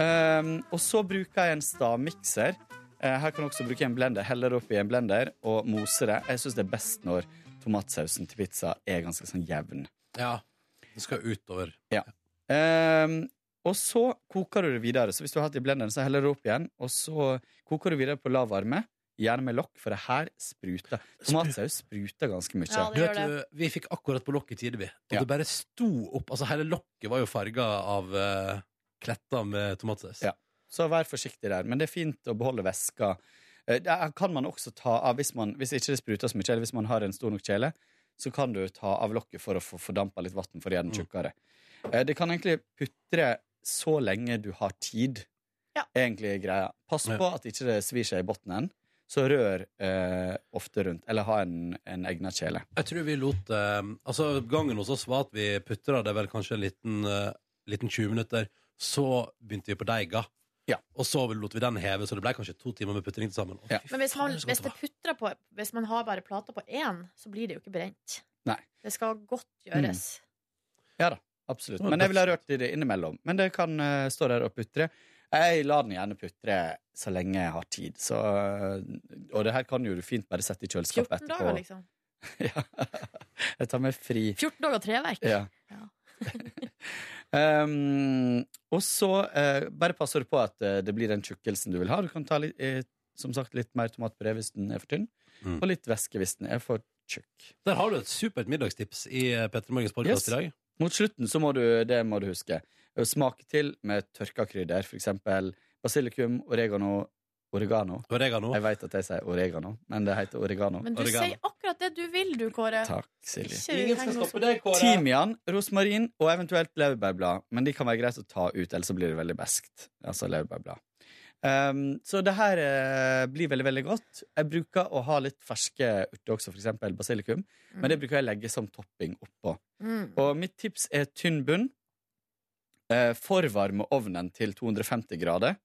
Eh, og så bruker jeg en stavmikser. Eh, her kan du også bruke en blender. Heller det oppi en blender og mose det. Jeg syns det er best når tomatsausen til pizza er ganske sånn jevn. Ja. Det skal utover. Ja. Um, og så koker du det videre. Så hvis du har hatt det i blenderen, så heller du opp igjen. Og så koker du videre på lav varme. Gjerne med lokk, for det her spruter. Tomatsaus spruter ganske mye. Ja, det vet, du, vi fikk akkurat på lokk i tide, vi. Og Ja. det bare sto opp. Altså Hele lokket var jo farga av uh, kletter med tomatsaus. Ja. Så vær forsiktig der. Men det er fint å beholde væska. Eh, Der kan man også ta av hvis, man, hvis ikke det spruter så mye, eller hvis man har en stor nok kjele, så kan du ta av lokket for å få fordampa litt vann for å gjøre den tjukkere. Eh, Det kan egentlig putre så lenge du har tid, egentlig er greia. Pass Ja. på at ikke det svir seg i bunnen, så rør eh, ofte rundt. Eller ha en, en egnet kjele. Jeg tror vi lot eh, Altså, gangen hos oss var at vi putra det vel kanskje en liten, eh, liten 20 minutter. Så begynte vi på deiga. Og så lot vi den heve, så det ble kanskje to timer med putring til sammen. Å, fy Men hvis faen, er hvis det putrer på Hvis man har bare plata på én, så blir det jo ikke brent. Nei. Det skal godt gjøres. Ja da, absolutt. Men jeg ville ha rørt i det innimellom. Men det kan eh, stå der og putre. Jeg lar den gjerne putre så lenge jeg har tid. Så, eh, og det her kan jo du fint bare sette i 14 kjøleskapet etterpå. dager, liksom. Jeg tar meg fri. 14 dager treverk. Ja. Um, og så uh, bare passer du på at uh, det blir den tjukkelsen du vil ha. Du kan ta litt, uh, som sagt, litt mer tomatpuré hvis den er for tynn, Mm. og litt væske hvis den er for tjukk. Der har du et supert middagstips i Petter Morgens podkast Yes. i dag. Mot slutten så må du, det må du huske, smake til med tørka krydder, for eksempel basilikum, oregano, oregano. Oregano. Jeg vet at jeg sier oregano, men det heter oregano. Men du sier akkurat det du vil, du, Kåre. Takk, Silje. Ingen skal stoppe deg, Kåre. Timian, rosmarin og eventuelt laurbærblad. Men de kan være greit å ta ut, ellers så blir det veldig beskt. Altså laurbærblad. Um, så det her uh, blir veldig veldig godt. Jeg bruker å ha litt ferske urter også, f.eks. basilikum. Men det bruker jeg å legge som topping oppå. Mm. Og mitt tips er tynn bunn. Uh, forvarme ovnen til 250 grader.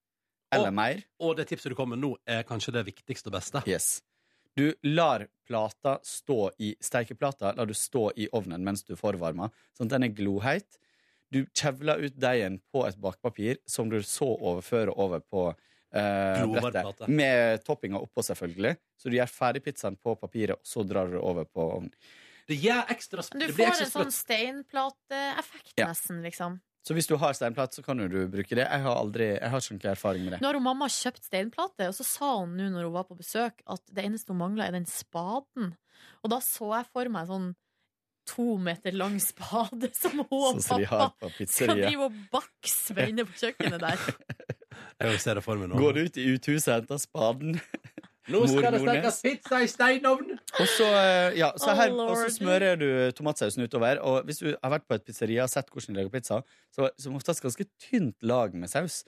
Eller Og- mer. Og det tipset du kommer med nå, er kanskje det viktigste og beste. Yes. Du lar plata stå i steikeplata lar du stå i ovnen mens du forvarmer, sånn at den er gloheit. Du kjevler ut deigen på et bakpapir, som du så overfører over på eh, brettet. Med toppinga oppå, selvfølgelig. Så du gjør ferdig pizzaen på papiret, og så drar du det over på ovnen. Det gjør ekstra Du får en sånn steinplateeffekt, Ja. nesten, liksom. Så hvis du har steinplate, så kan jo du bruke det. Jeg har aldri, jeg har ikke erfaring med det. Nå har hun mamma kjøpt steinplate, og så sa hun nå når hun var på besøk, at det eneste hun mangla, er den spaden. Og da så jeg for meg sånn to meter lang spade som hun og Sånn som pappa skal drive og bakse med inne på kjøkkenet der. Jeg ser det for meg nå. Går du ut i uthuset og henter spaden? Nå skal det stekes pizza i steinovn! Og så, eh, ja, så Oh, og så smører du tomatsausen utover. Og hvis du har vært på et pizzeria og sett hvordan de lager pizza, så som oftest ganske tynt lag med saus.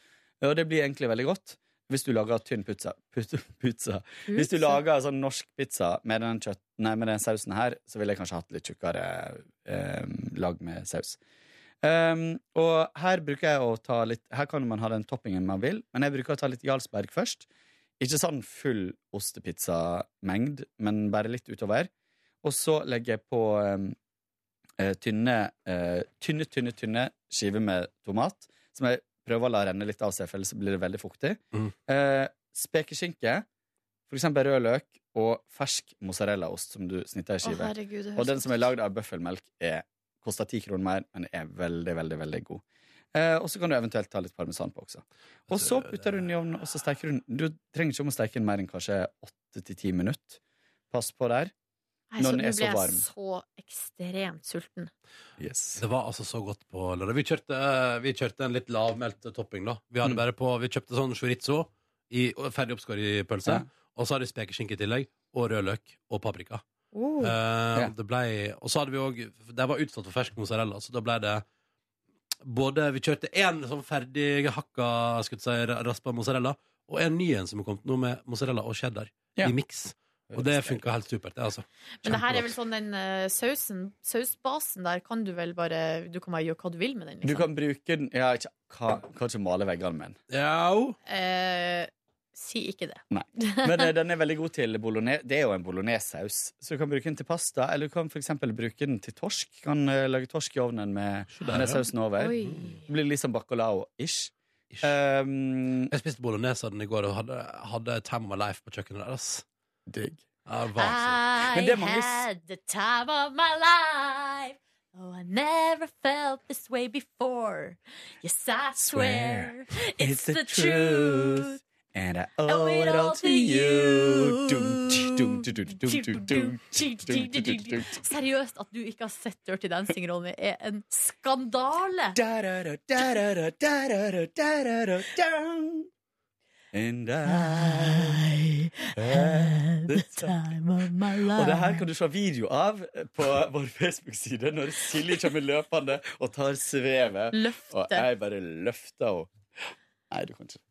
Og det blir egentlig veldig godt hvis du lager tynn pizza. Put- pizza. Hvis du Pizza. lager sånn norsk pizza med den, kjøtt, nei, med den sausen her, så ville jeg kanskje hatt litt tjukkere eh, lag med saus. Um, og her bruker jeg å ta litt Her kan man ha den toppingen man vil, men jeg bruker å ta litt Jarlsberg først. Ikke sånn full ostepizzamengd, men bare litt utover. Og så legger jeg på um, eh, tynne, eh, tynne, tynne, tynne skiver med tomat, som jeg prøver å la renne litt av seg, for ellers blir det veldig fuktig. Mm. Eh, spekeskinke, for eksempel rød løk, og fersk mozzarellaost som du snitter i Å, skiver. herregud, og den som er lagd av bøffelmelk, er, koster ti kroner mer, men er veldig, veldig, veldig god. Eh, og så kan du eventuelt ta litt parmesan på også. Og så putter du den i ovnen, og så steker du den. Du trenger ikke om å steke den mer enn kanskje åtte til ti minutter. Pass på der. Nei, Når så den nå er ble så jeg varm. så ekstremt sulten. Det var altså så godt på lørdag. Vi kjørte, vi kjørte en litt lavmælt topping, da. Vi, hadde Mm. bare på, vi kjøpte sånn chorizo, i, ferdig oppskåret i pølse, Ja. og så hadde vi spekeskinke i tillegg, og rød løk og paprika. Uh. Uh, yeah. det ble, og så hadde vi òg Det var utsatt for fersk mozzarella, så da ble det både Vi kjørte én sånn ferdig hakka skulle si, raspa mozzarella, og en ny en som er kommet nå med mozzarella og cheddar Ja. i miks. Og det funka helt supert, det, altså. Men det her er vel sånn den eh, sausen, sausbasen der kan du vel bare Du kan bare gjøre hva du vil med den. Du Liksom. kan bruke den Ja, ikke, kan, kan ikke male veggene med den. Ja, Eh, si ikke det. Nei. Men eh, den er veldig god til bolognese. Det er jo en bolognesaus. Så du kan bruke den til pasta, eller du kan eksempel bruke den til torsk. Du Kan eh, lage torsk i ovnen med, med sausen over. Oi. Det blir litt sånn bacalao-ish. Um, Jeg spiste bolognese av den i går og hadde, hadde time of my life på kjøkkenet deres. digg. Ja, I Men det mange had the time of my life. Oh, I never felt this way before. Yes, I swear, it's the truth. And I owe it all to you. Seriøst, at du ikke har sett Dirty Dancing, Ronny, er en skandale. And I had the time of my Og det her kan du se video av på vår Facebook-side når Silje kommer løpende og tar svevet. Løfte. Og jeg bare løfter henne. Nei, du kan ikke.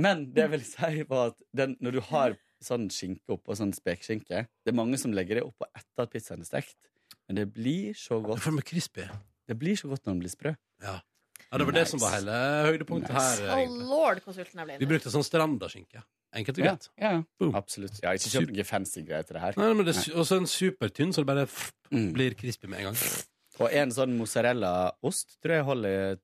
Men det jeg vil si, var at den, når du har sånn skinke oppå, sånn spekeskinke Det er mange som legger det oppå etter at pizzaen er stekt. Men det blir så godt. For med crispy. Det blir så godt når den blir sprø. Ja. ja, det var det som var hele høydepunktet her. Oh lord, hvor sulten jeg ble. Vi brukte sånn strandaskinke. Enkelt og greit. ja, ja. absolutt. Jeg har ikke kjøpt noen fancy greier til det her. Nei, men det er også en supertynn, så det bare Mm. blir crispy med en gang. Og en sånn mozzarella-ost tror jeg holder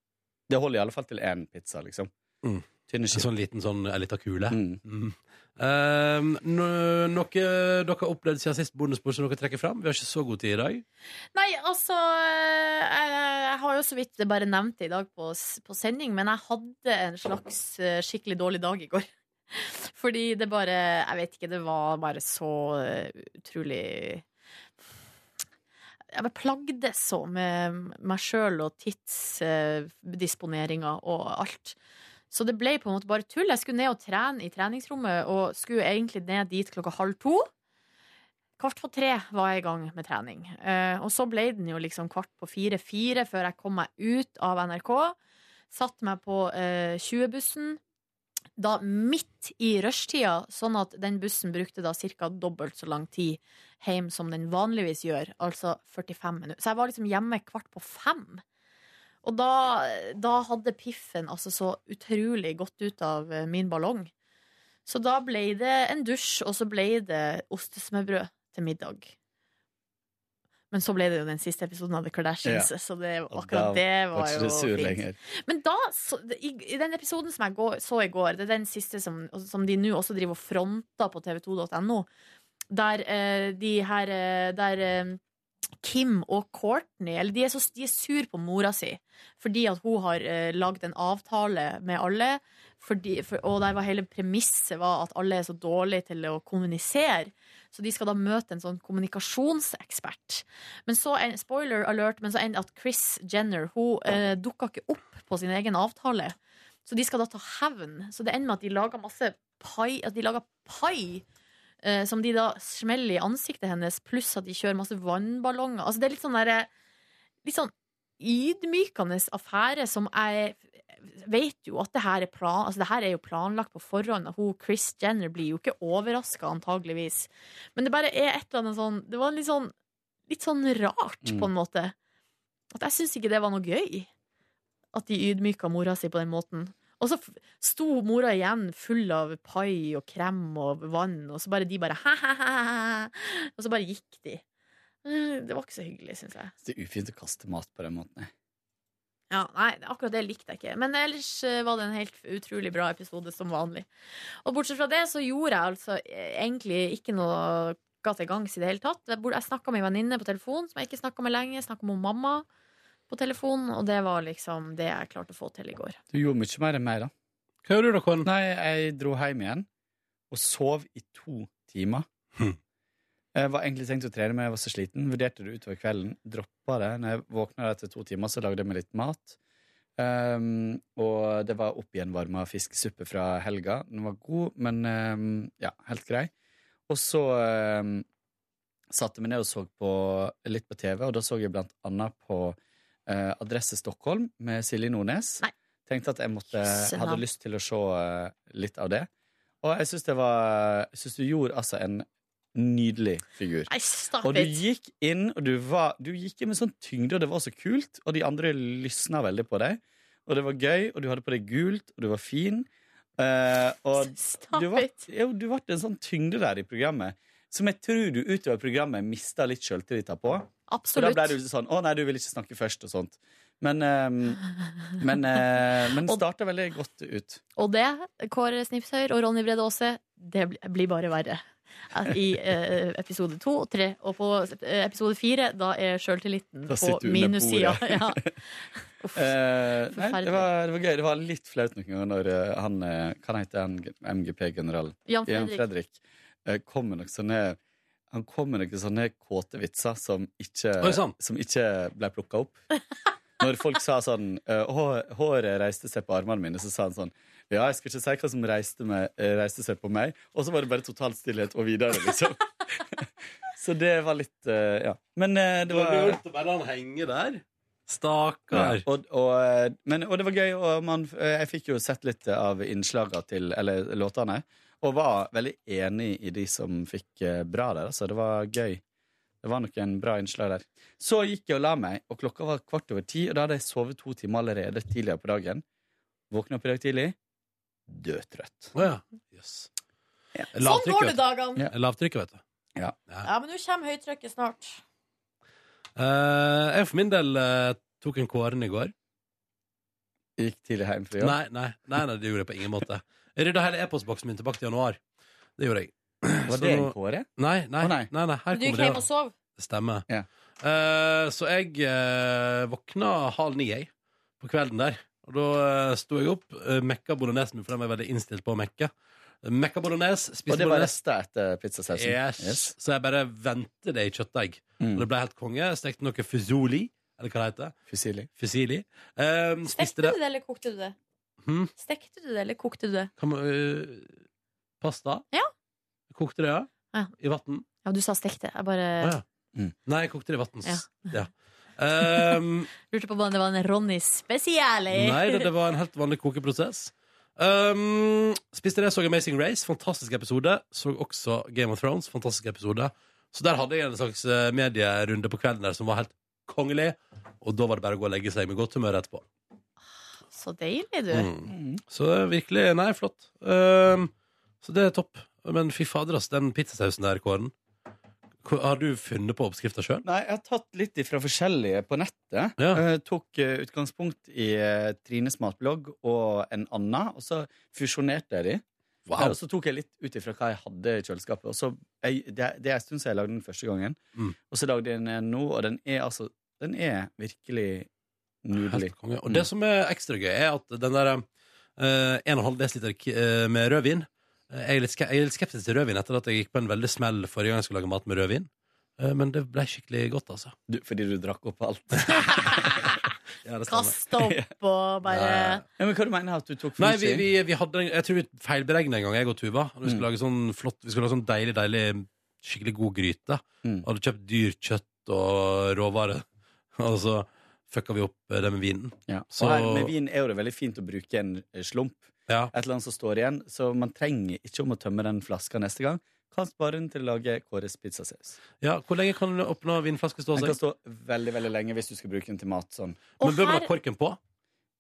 Det holder i alle fall til én pizza, liksom. Mm. En sånn liten sånn, en liten kule. Mm. Mm. Um, no, noe dere har opplevd siden sist bonusbord som dere trekker fram? Vi har ikke så god tid i dag. Nei, altså eh, Jeg, jeg har jo så vidt det bare nevnt det i dag på, på sending, men jeg hadde en slags eh, skikkelig dårlig dag i går. Fordi det bare Jeg vet ikke, det var bare så eh, utrolig Jeg bare plagdes så med meg sjøl og tidsdisponeringa og alt. Så det ble på en måte bare tull. Jeg skulle ned og trene i treningsrommet, og skulle egentlig ned dit klokka halv to. Kvart på tre var jeg i gang med trening. Eh, og så ble den jo liksom kvart på fire-fire før jeg kom meg ut av NRK. Satt meg på eh, 20-bussen. Da midt i rushtida, sånn at den bussen brukte da ca. dobbelt så lang tid hjem som den vanligvis gjør, altså 45 minutter. Så jeg var liksom hjemme kvart på fem. Og da, da hadde piffen altså så utrolig gått ut av eh, min ballong. Så da ble det en dusj, og så ble det ostesmørbrød til middag. Men så ble det jo den siste episoden av The Kardashians, Ja. så det, akkurat det var var jo fint. Men da, så, i, i den episoden som jeg går, så i går, det er den siste som, som de nå også driver og fronter på tv2.no, der eh, de her eh, Der eh, Kim og Courtney Eller de er, så, de er sur på mora si fordi at hun har eh, lagd en avtale med alle. Fordi, for, og der var hele premisset var at alle er så dårlige til å kommunisere. Så de skal da møte en sånn kommunikasjonsekspert. Men så, en, spoiler alert, men så ender at Chris Jenner Hun eh, dukka ikke opp på sin egen avtale. Så de skal da ta hevn. Så det ender med at de lager masse pai, at de lager pai. Eh, som de da smeller i ansiktet hennes, pluss at de kjører masse vannballonger. Altså det er litt sånn derre Litt sånn ydmykende affære som jeg vet jo at det her er plan, altså det her er jo planlagt på forhånd. Hun, Chris Jenner blir jo ikke overraska, antageligvis. Men det bare er et eller annet sånn Det var litt sånn, litt sånn rart, Mm. på en måte. At jeg syns ikke det var noe gøy. At de ydmyka mora si på den måten. Og så sto mora igjen full av pai og krem og vann, og så bare de bare ha-ha-ha. Og så bare gikk de. Eh, Det var ikke så hyggelig, syns jeg. Det er ufint å kaste mat på den måten. Ja, nei, akkurat det likte jeg ikke. Men ellers eh, var det en helt utrolig bra episode, som vanlig. Og bortsett fra det, så gjorde jeg altså eh, egentlig ikke noe ga til gangs i det hele tatt. Jeg, snakka med ei venninne på telefon som jeg ikke snakka med lenge. Snakka med mamma på telefonen, og det var liksom det jeg klarte å få til i går. Du gjorde mye mer enn meg, da. Hva gjorde du da, Kåren? Nei, jeg dro hjem igjen og sov i to timer. Jeg var egentlig tenkt å trene, men jeg var så sliten. Vurderte det utover kvelden. Droppa det. Når jeg våkna etter to timer, så lagde jeg meg litt mat. Um, og det var opp igjen varma fiskesuppe fra helga. Den var god, men um, ja, helt grei. Og så um, satte jeg meg ned og så på, litt på TV, og da så jeg blant annet på eh, Adresse Stockholm med Silje Nordnes. Tenkte at jeg måtte, hadde lyst til å se eh, litt av det. Og jeg syns det var Jeg synes du gjorde altså en nydelig figur. Nei, stop og du gikk inn, og du, var, du gikk inn med sånn tyngde, og det var så kult. Og de andre lysna veldig på deg. Og det var gøy, og du hadde på deg gult, og du var fin. Uh, og du var, jo, du ble en sånn tyngde der i programmet som jeg tror du utover programmet mista litt sjøltilliten på. Absolutt. Og da ble du sånn Å nei, du vil ikke snakke først, og sånt. Men, eh, men, eh, men starta veldig godt ut. Og det, Kåre Snipshøyr og Ronny Brede Aase, det blir bare verre. I eh, episode to og tre. Og på eh, episode fire, da er sjøltilliten på minussida. Ja. Uff, uh, nei, det, var, det var gøy. Det var litt flaut noen ganger når han Hva heter han MGP-generalen? Jan Fredrik. eh, kom med noen sånne han kom med noen sånne kåte vitser som ikke, sånn. som ikke ble plukka opp. Når folk sa sånn eh, Håret reiste seg på armene mine, så sa han sånn Ja, jeg skal ikke si hva som reiste, meg, eh, reiste seg på meg. Og så var det bare total stillhet og videre, liksom. så det var litt eh, Ja. Men det var lurt å bare han henge der? Stakkar. ja, og, og, men, og det var gøy, og man, jeg fikk jo sett litt av innslagene til Eller låtene. Og var veldig enig i de som fikk eh, bra der. Altså, det var gøy. Det var noen bra innslag der. Så gikk jeg og la meg, og klokka var kvart over ti, og da hadde jeg sovet to timer allerede tidligere på dagen. Våkna opp i dag tidlig, dødtrøtt. Å ja. Yes. Sånn går det dagene. Ja. Lavtrykket, vet du. Ja. Ja, men nå kommer høytrykket snart. Uh, jeg for min del uh, tok en kåren i går. Gikk tidlig hjem fra jobb? Nei, nei, nei, nei, det gjorde jeg på ingen måte. Jeg rydda hele e-postboksen min tilbake til januar. Det gjorde jeg. Var det en kåre? Nei, nei, Å, nei. nei, nei, her Du gikk kommer hjem det. og sov. Det stemmer. Ja. Eh, så jeg eh, våkna halv ni jeg, på kvelden der. Og da uh, sto jeg opp, uh, mekka bolognesen min, for den var jeg veldig innstilt på å mekke. Mekka bolognese, spiste Og det var bolognese. rester etter pizzasausen? Yes. Så jeg bare vendte det i kjøttdeig. Mm. Og det ble helt konge. Stekte noe fusoli, eller hva det heter. Fusili. Fusili. Um, spiste Stekte det. du det, eller kokte du det? Hm? Stekte du det, eller kokte du det? Kan man, øh, pasta? Ja. Kokte det, ja. Ja. I vann. Ja, du sa stekte. Jeg bare ah, ja. Nei, jeg kokte det i vann. Ja. Ja. Um, lurte på om det var en Ronny spesiale. nei, det, det var en helt vanlig kokeprosess. Um, spiste det, så Amazing Race, fantastisk episode. Så også Game of Thrones, fantastisk episode. Så der hadde jeg en slags eh, medierunde på kvelden der som var helt kongelig. Og da var det bare å gå og legge seg med godt humør etterpå. Så deilig, du. Mm. Så det er virkelig Nei, flott. Um, så det er topp. Men fy fader, altså, den pizzasausen der, Kåren. Har du funnet på oppskrifta sjøl? Nei, jeg har tatt litt fra forskjellige på nettet. Ja. Eh, tok eh, utgangspunkt i eh, Trines matblogg og en annen, og så fusjonerte jeg de. Wow. Eh, og så tok jeg litt ut ifra hva jeg hadde i kjøleskapet. Og så, jeg, det, det er en stund siden jeg lagde den første gangen. Mm. Og så lagde jeg den nå, og den er altså Den er virkelig nydelig. Og det som er ekstra gøy, er at den der uh, 1,5 dl med rødvin eh, jeg, er litt jeg er litt skeptisk til rødvin etter at jeg gikk på en veldig smell forrige gang jeg skulle lage mat med rødvin. Uh, men det ble skikkelig godt, altså. Du, fordi du drakk opp alt? Ja. Kaste opp og bare Ja, men hva du mener at du tok for Nei, mye? vi, vi, vi hadde Jeg tror vi feilberegna en gang, jeg og Tuva. Vi skulle Mm. lage sånn flott Vi skulle lage sånn deilig, deilig, skikkelig god gryte. Mm. Hadde kjøpt dyrt kjøtt og råvarer. Og så fucka vi opp eh, det med vinen. Ja. Så- Og her med vin er jo det veldig fint å bruke en eh, slump. Ja. Et eller annet som står igjen. Så man trenger ikke om å tømme den flaska neste gang. Kan spare den til å lage Kåres pizzasaus. Ja, Hvor lenge kan du åpna vinflaske stå Den kan stå veldig veldig lenge hvis du skal bruke den til mat. sånn Men bør man ha korken på?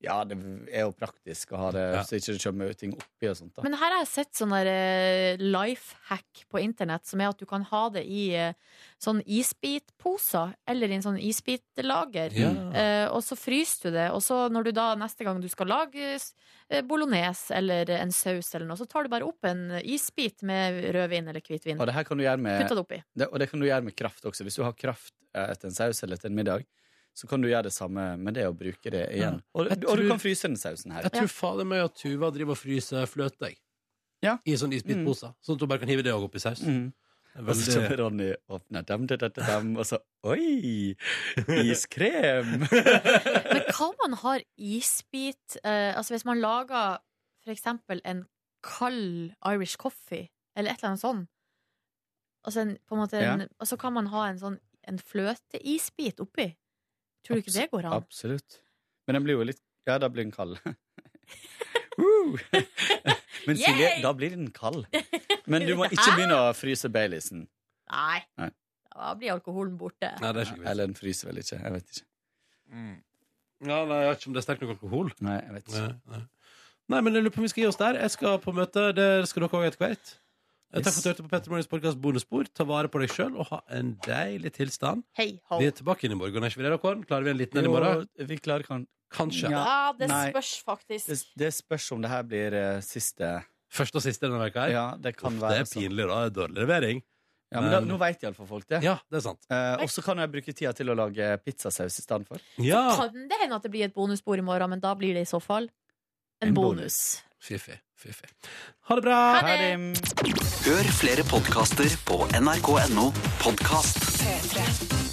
Ja, det er jo praktisk å ha det, Ja. så ikke det kommer ting oppi og sånt. da Men her har jeg sett sånn der eh, life hack på internett, som er at du kan ha det i eh, sånn isbitposer, eller i en sånn isbitlager. Ja. Eh, og så fryser du det, og så når du da neste gang du skal lage eh, bolognese eller en saus eller noe, så tar du bare opp en isbit med rødvin eller hvitvin. Og det her kan du gjøre med, det oppi. det, og det kan du gjøre med kraft også. Hvis du har kraft etter en saus eller etter en middag, så kan du gjøre det samme med det å bruke det igjen. Ja. Og, tror, og du kan fryse den sausen her. Jeg tror fader meg at Tuva driver og fryser fløte ja. I sånn isbitposer. Sånn at hun bare kan hive det òg oppi saus. Mm. Og så kommer Ronny åpner dem, dem, dem, dem, og så Oi! Iskrem! Men hva om man har isbit eh, Altså hvis man lager for eksempel en kald Irish coffee, eller et eller annet sånt, altså en, på en, Ja. og så kan man ha en sånn en fløteisbit oppi. Tror du ikke det går an? Absolutt. Men den blir jo litt Ja, da blir den kald. Woo! Men Silje, Yay! da blir den kald. Men du må ikke begynne å fryse Baileysen. Nei. Nei. Da blir alkoholen borte. Eller den fryser vel ikke. Jeg vet ikke. Ja, nei, jeg vet ikke om det er sterkt nok alkohol. Nei, jeg vet ikke. Nei, nei. nei, men jeg lurer på om vi skal gi oss der. Jeg skal på møte. Det skal dere òg etter hvert. Takk for at du hørte på Petter Morgens podkast Bonusspor. Ta vare på deg sjøl og ha en deilig tilstand. Hei, ho. Vi er tilbake inn i morgen, er ikke vi det, Håkon? Klarer vi en liten en i morgen? Vi klarer kan... Kanskje. Ja, det Nei. spørs faktisk. Det, det spørs om det her blir uh, siste Første og siste denne veka her? Ja, det kan Uff, være det er pinlig, da. Det Dårlig levering. Ja, men da, Nå veit iallfall folk det. Ja, det er sant. Eh, og så kan jeg bruke tida til å lage pizzasaus i stedet for. Ja. Kan det hende at det blir et bonusbord i morgen, men da blir det i så fall en, En bonus. Fiffig. Fiffig. Ha det bra! Ha det! Hør flere podkaster på nrk.no podkast. P3.